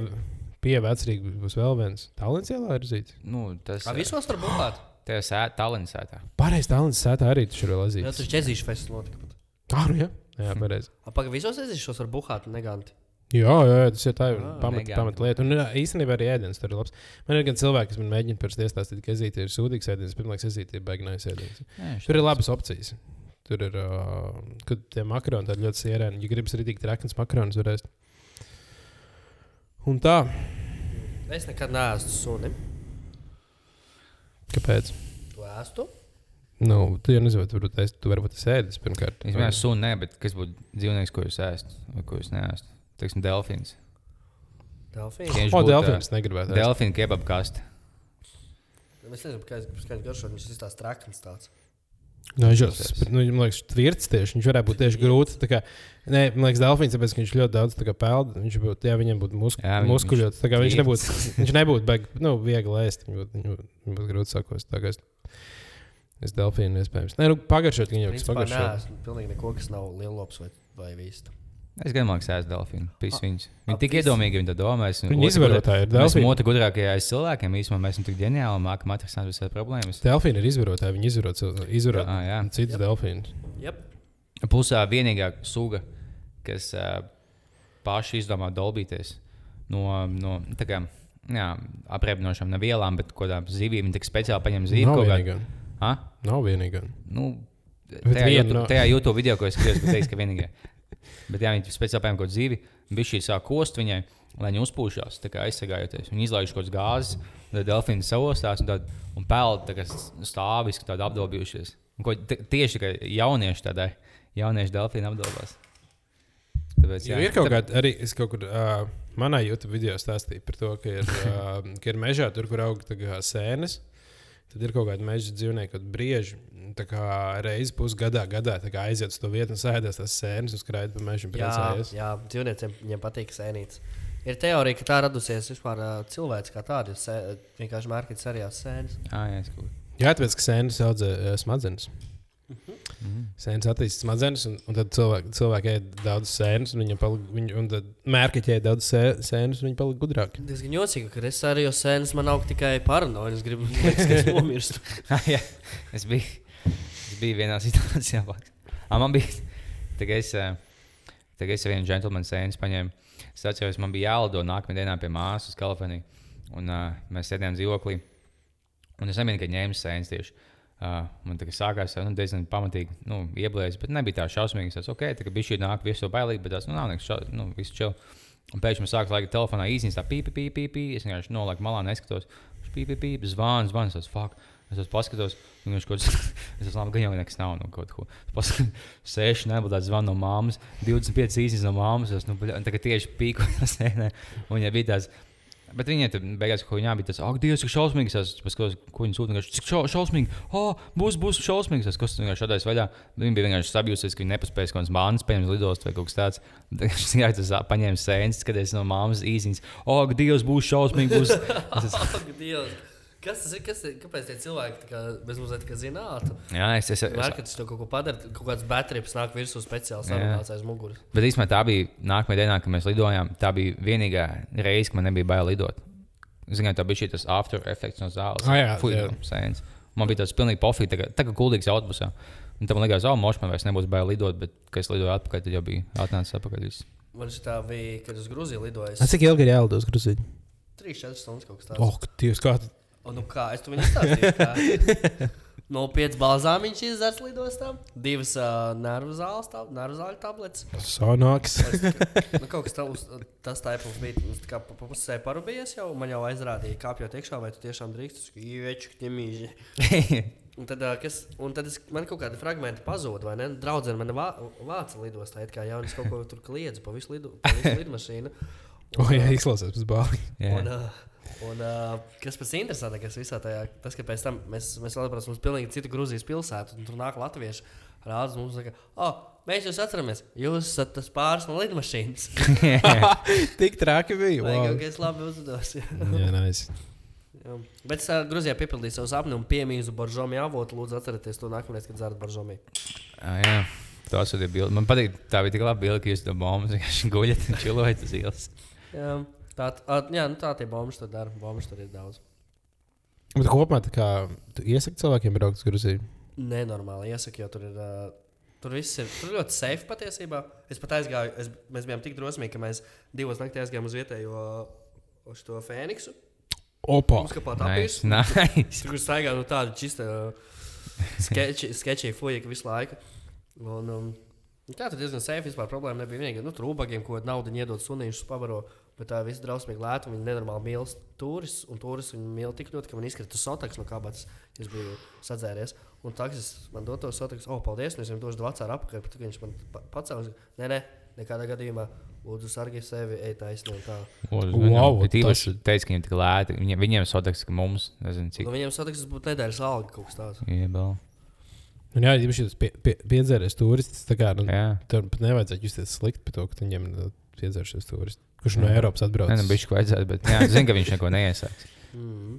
pie vecrīga, būs vēl viens. Tallinas ielā ir zīts. Nu, tas Kā visos var būt? ir Tallinas sētā. Pārējais Tallinas sētā arī tur ir vēl Jā, zīts. tas ir ķezīšu festivāls notika. Tā, nu jā. Jā, pareizi. Pagaidām, visos ezīšos var būt neganti. Jā, jā, tas ir tā Ah, pamat, neganti. pamat lieta. Un jā, īstenībā arī ēdiens tur ir labs. Man ir gan cilvēki, kas man mēģina pirms iestāstīt, ka ezīte ir sūdīgs ēdiens, pirmā liekas, ezīte ir baignājis ēdiens. Tur ir labas opcijas. Tur ir uh, kad tie makaroni tādi ļoti sierēni. Ja gribas rītīgi treknas makaronus, varēs. Un tā, Es nekad neesmu suni. kāpēc? Tu ēstu? Nu, tu jau nezini, varbūt es, tu varbūt esi ēdis pirmkārt. Es sunu nē, bet kas būtu dzīvnieks, ko jūs ēst vai ko jūs neēst? Teiksim, delfīns. Delfīns. Viņš O, delfīns negribētu. Delfīna kebab kaste. Es nezinu, kāds ir garšot. Viņš ir tāds trakns. Tāds. Nu, viņš jau nu, man liekas, tvirts tieši. Viņš varētu būt tieši grūts. Kā, nē, man liekas, delfīns, tāpēc, ka viņš ļoti daudz peld. Viņš būtu, jā, viņam būtu musk, Jā, jā, viņ- muskuļots. Viņš tvirts. nebūtu, viņš nebūtu baig, nu, viegli ēst. Viņam būtu, viņam būtu, viņam būtu grūti sakos. Es, es delfīnu iespējams. Nē, nu, pagašot viņam, kas Principā pagašot. neesmu pilnīgi neko, kas nav lielops vai, vai vīsta. Es gan māku ēst delfīnu. Viņus. Viņi tik iedomīgi, viņi to domā. Otru izvērotāja ir gudrā- Mēs otru gudrākie aiz cilvēkiem. Īsumā mēs esam tik ģeniāli, mākam atrisināt visas problēmas. Delfīna ir izvarotāja. Viņi izvaro, cil- izvaro Ah, jā. citus delfīnus. Yep. Plus ā, vienīgā suga, kas uh, paši izdomā dolbīties no, no tā kā, jā, apreibinošām ne vielām, bet kādām zivīm. Viņi tik speciāli paņem zīvi Nav vienīgā. Nav vienīgā. Nu, tajā, viena YouTube, no- tajā YouTube video, ko es skatos, teiks, ka vienīgā. Bet jā, viņi speciāli paņem kaut kādu zīvi, bija šī sāk kost viņai, lai viņi uzpūšās, tā kā aizsargājoties. Viņi izlaiž kaut kādas gāzes, tad delfīni savostās un, tad- un peld tā kā stāviski apdobījušies. Un ko, tieši kā jaunieši tādai, jaunieši delfīni apdobās. Tāpēc, Jo ir kaut kāda arī, es kaut kur uh, manā YouTube video stāstīju par to, ka ir, uh, ka ir mežā, tur, kur aug kā sēnes. Tad ir kaut kāda meža dzīvnieka, kad brieži reizi pusgadā gadā aiziet uz to vietu un sēdēs tās sēnes un skraida pa mežu Jā, priecājas. jā dzīvniekiem viņiem patīk sēnītes. Ir teorija, ka tā radusies vispār ā, cilvēks kā tāda. Ir sē, vienkārši mārketis arī sēnes. Jā, jā, ko. Jā, tāpēc, ka sēnes audzē uh, smadzenes. Mhm. Sēnes attīstās smadzenes, un, un tad cilvēki, cilvēki ēd daudz sēnes, un palika, viņi, un tad mērķi ēd daudz sē- sēnes, un viņi palika gudrāki. Diezgan jocīgi, ka es arī uz sēnes man aug tikai paranoja. Es gribu, liekas, ka es nomirstu. Jā, es biju, es biju vienā situācijā. Ah, man bija, tā kā es, eh, kā es vienu džentlmenu sēnes paņēmu. Es atceros, man bija jālido nākamajā dienā pie māsas uz Kaliforniju. Un uh, mēs sēdējām dzīvoklī. Un es nebiju nekad ņēmis sēnes tieši. Uh, man tā kā sākās nu, diezgan pamatīgi nu, ieblēs, bet nebija tā šausmīgi. Es tā kā bija šī nāk, visu bailīgi, bet tas nu, nav nekas šaus, nu, viss čau. Un pēkšņi man sākas laika telefonā īsiņas, tā pīpi, pīpi, pīpi. Es vienkārši nolaiku malā, neskatos. Pīpi, pīpi, zvans, zvans, tas fuck. Es esmu paskatos, un viņš kaut esmu labi, ka jau nekas nav no kaut ko. Seši nebūtu zvans no māmas, 25 īsiņas no māmas. Es, nu, un tagad tieši pīko tas sēnē. Un viņai bija tāds, Bet viņai tur beigās, ko viņa bija, tas, ak, Dievs, cik šausmīgs. Es paskatos, ko viņa sūta. Cik šau, šausmīgi, oh, būs, būs šausmīgs. Es skatos, vienkārši šādais vaļā. Viņa bija vienkārši sabijusies, ka viņa nepaspējas kaut kādas bānas, piemēram, lidost vai kaut kas tāds. Viņš vienkārši paņēma sēnes, skaties no māmas īsiņas. Oh, ak, Dievs, būs šausmīgi. Būs. Ak, Dievs! Kas tas ir? Kas, kāpēc tie cilvēki tā kā bez mazliet tā kā zinātu? jā, es, es, es, Mārketis to kaut ko padara, kaut kāds baterijas nāk virsū speciāli sarunāts aiz muguras. Bet īstenībā tā bija nākamā dienā, kad mēs lidojām. Tā bija vienīgā reize, kad man nebija bail lidot. Zinām, tā bija šī tas after effects no zāles. Ah, jā, sēnes. Man bija tāds pilnīgi pofīgi, tā kā, tā kā guldīgs autobusā. Un tam liekas, oh, mošs man vairs nebūs bail lidot, bet, kad es lidoju atpakaļ, tad jau bija atnācis atpakaļ. Viss. Man šī tā bija, kad uz Grūziju lidoju. A, cik ilgi ir jālido uz Grūziju? 3-4 stundas kaut kas tāds. Oh, Dievs, kā O, nu kā, es to viņam stāstīju. kā. No 5 balzāmiņš izzērs lidostā, 2 uh, nervu zāles, tā, nervu zāļu tabletes. sanāks? Nu, kaut kas tāds, tas tāpums bija. Es tā kā pa pusē parūpējies jau, man jau aizrādīja, kāpjot iekšā, vai tu tiešām drīkst. Es tikai ieču, ķemīži. Un tad, kas, un tad es, man kaut kāda fragmenta pazuda, vai ne? Draudzene man vā, vāca lidostā, it kā jau es kaut ko tur kliedzu pa visu, lidu, pa visu lidmašīnu. O, jā, izklausās pēc bāli. Un, uh, un, uh, kas pats interesantākais visā tajā, tas, ka pēc tam mēs, mēs vēl braucam uz pilnīgi citu Grūzijas pilsētu, un tur nāk latvieši. rāda mums, saka, oh, mēs jūs atceramies. Jūs esat tas pāris no lidmašīnas. Tik traki bija. Wow. kaut kas labi uzdos? Jā, nice. Jā. Bet es uh, Grūzijā piepildīju savu sapni un piemīzu Boržomi avotu. Lūdzu, atcerieties to nākamreiz, kad dzērat Boržomi. Ah, jā, tas ir bilde. Man patīk, tā bija tik laba bilde, ka jūs to bombu vienkārši guļat un čilojat uz ielas. Tā, tā, jā, nu tā tie bombi tur dara. Bombi tur ir daudz. Bet kopumā tā kā tu iesaki cilvēkiem braukt uz Gruziju. Nenormāli iesaku, jo tur ir. Uh, Tur viss ir tur ļoti safe patiesībā. Es pat aizgāju, es, mēs bijām tik drosmīgi, ka mēs divos naktīs aizgājām uz vietējo uz to Fēniksu. Opa! Mums kā pat Nice, nice. Tur staigā nu, tāda čista sketči, sketčī fuja visu laiku. Un, um, nu, tā tad diezgan safe vispār problēma nebija. Vienīgi, nu, tur ubagiem, ko naudu iedod sunīšus pavaro, bet tā viss drausmīgi lēta. Viņi nenormāli mīl turis, un turis viņi mīl tik ļoti, ka man izkrita sotaks no kabatas. Es biju sadzēries. Un taksis man dod to sotaks, oh, paldies, un es viņam došu vecāru apakaļ, bet viņš man pa- pacēlās. Nē, nē, nekādā gadījumā. Lūdzu, sargi sevi, ej taisni un tā. Wow, Ir tas- īpaši teica, ka viņiem tik lēti. Viņiem, viņiem sotaks, ka mums, nezinu, cik. Nu, viņiem sotaks būtu nedēļas alga kaut kas tāds. Iebal. Un jā, ja šis pie, pie, piedzēries turists, tā kā nu, tur pat nevajadzētu justies slikti par to, ka viņiem ir piedzēries turists. Kurš no. Eiropas atbrauc? Nē, nu, bišķi vajadzētu, bet jā, zinu, ka viņš neko neiesāks. Mm.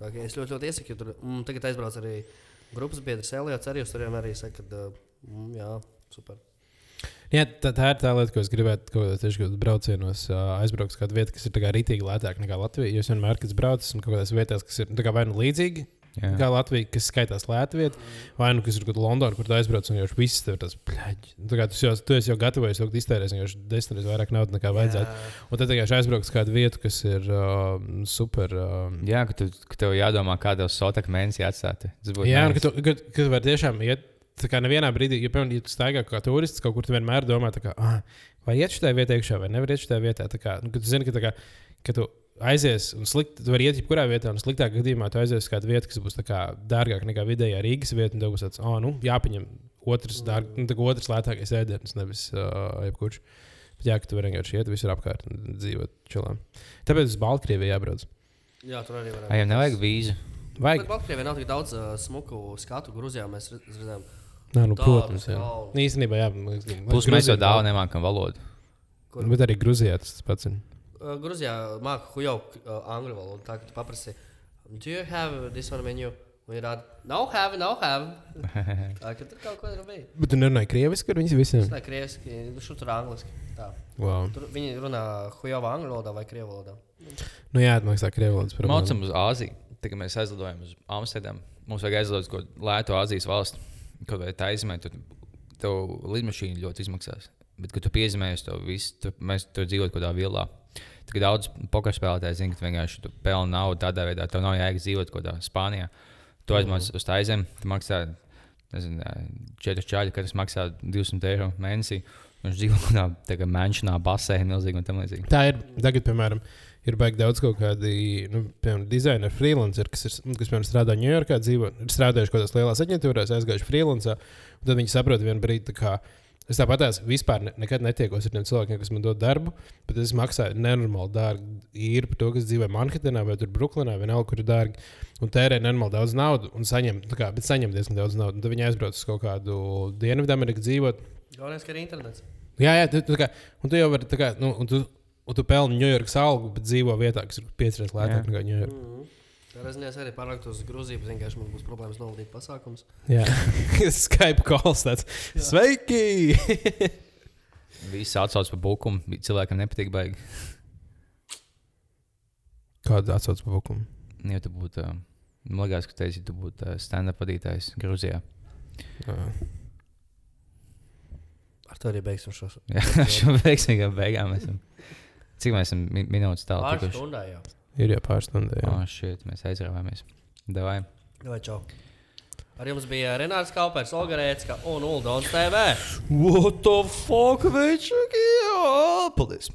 Tā kā es ļoti, ļoti iesaku, jo tur mm, tagad aizbrauc arī grupas biedrs Eliots. Arī uz turieni arī saka, ka mm, jā, super. Jā, tā, tā ir tā lieta, ko es gribētu, ko tieši kādos braucienos aizbraukt uz kādu vietu, kas ir tā kā rītīgi lētāk nekā Latvija. Jo es vienmēr, kad braucu, esmu kaut kādās vietās, kas ir nu, vai nu līdzīgi. Jā. Kā Latvija, kas skaitās vieta, vai nu kas ir kaut kāda Londona, kur aizbrauc un jau viss tev tas plēķis. Tu, kā, tu, jau, tu jau gatavojies, jau iztērējis jau desmit reizes vairāk naudas nekā vajadzētu. Jā. Un tad vienkārši aizbraukt uz kādu vietu, kas ir uh, super. Uh, Jā, ka, tu, ka tev jādomā, kādā sotak mēnesī atstāt. Jā, un ka tu, ka, ka tu vari tiešām iet. Tā kā nevienā brīdī, ja, piemēram, ja tu staigā kā turists, kaut kur tu vienmēr domā, kā, ah, vai iet šajā vietā iekšā, vai nevar iet šajā vietā. Tā Kā, nu, tu zini, ka, kā, ka tu aizies un slikti, tu vari iet jebkurā vietā, un sliktākā gadījumā tu aizies uz kādu vietu, kas būs tā kā dārgāka nekā vidējā Rīgas vieta, un tev būs tāds, oh, nu, jāpaņem otrs, dārg, nu, tā otrs lētākais ēdiens, nevis uh, jebkurš. Bet jā, ka tu vari vienkārši iet visur apkārt un dzīvot čilām. Tāpēc uz Baltkrieviju jābrauc. jā, tur arī var. Viņam nevajag vīzu. Vajag. Bet Baltkrievijā nav tik daudz uh, smuku skatu. Grūzijā mēs redz- redzējām. Nē, nu, Tādus protams, jā. kalnus. Nu, Īstenībā, jā, Plus mēs jau dāvā nemākam valodu. Kur? Bet arī Grūzijā tas pats ir. Uh, Grūzijā māca hujo uh, angļu valodu. Tā kā tu paprasti, do you have this one menu? Viņi rāda, no have, no have. Tā kā tur kaut ko ir bijis. Bet tu nerunāji krieviski ar viņiem visiem? ne krieviski, nu šur tur angliski. Tā. Wow. Tur viņi runā hujovā angļu valodā vai krievu valodā. Nu, jā, tā krievu valodas. Mācām uz Āziju. Tad, kad mēs aizlidojam uz Amsterdamu, mums vajag aizlidot uz kaut kādu lētu Āzijas valsti. Kaut vai tā izmē, tad tev lidmašīna ļoti izmaksās. Bet, kad tu piezīmējies to visu, tu, mēs tur dzīvojam kaut kādā vilā. Tad daudz poker spēlētāji zina, ka vienkārši tu pelni naudu tādā veidā. Tev nav jēga dzīvot kaut kādā Spānijā. Tu aizmāc uz tā aizem, tu maksā nezinu, četras čāļi, kas maksā 200 eiro mēnesī. Viņš dzīvo kaut kādā tā kā manšanā, basēnā, milzīgi un tam līdzīgi. Tā ir. Tagad, piemēram, ir baigi daudz kaut kādi nu, dizaina freelanceri, kas, ir, kas piemēram, strādā Ņujorkā, dzīvo, ir strādājuši kaut kādās lielās aģentūrās, aizgājuši freelancā. Tad viņi saprot vienu brīdi, kā es tāpat tās vispār ne, nekad netiekos ar tiem cilvēkiem, kas man dod darbu, bet es maksāju nenormāli dārgu īri par to, kas dzīvo Manhetenā vai Brooklynā, vienalga, kur ir dārgi. Un tērē nenormāli daudz naudas, un saņem, tā kā, bet saņem diezgan daudz naudas. Tad viņi aizbrauc uz kaut kādu Dienvidameriku dzīvot. Galvenais, ka ir internets. Jā, jā, tu, tu, kā, un tu jau vari, tā kā, nu, un tu, un tu pelni Ņujorkas algu, bet dzīvo vietā, kas ir piecreiz lētāk nekā Ņujorka. Mm -hmm. Es arī pārnāktu uz Grūziju, vienkārši man būs problēmas novadīt pasākumus. Jā, Skype calls tāds. Sveiki! Visi atsauc par bukumu. Cilvēkam nepatīk baigi. Kāda atsauce par bukumu? Ja tu būtu, uh, man liekas, ka teici, tu būtu uh, stand-up vadītājs Grūzijā. Ar to arī beigsim šo Jā, šo veiksmīgām beigām esam. Cik mēs esam mi minūtes tālu pāris stundā jau. Ir jau pāris stundas. O, Jā. oh, šeit mēs aizrāvāmies. Davai. Vai čau. Ar jums bija Renārs Kaupers, Olga Rēcka un Uldons TV. What the fuck, večaki? Paldies!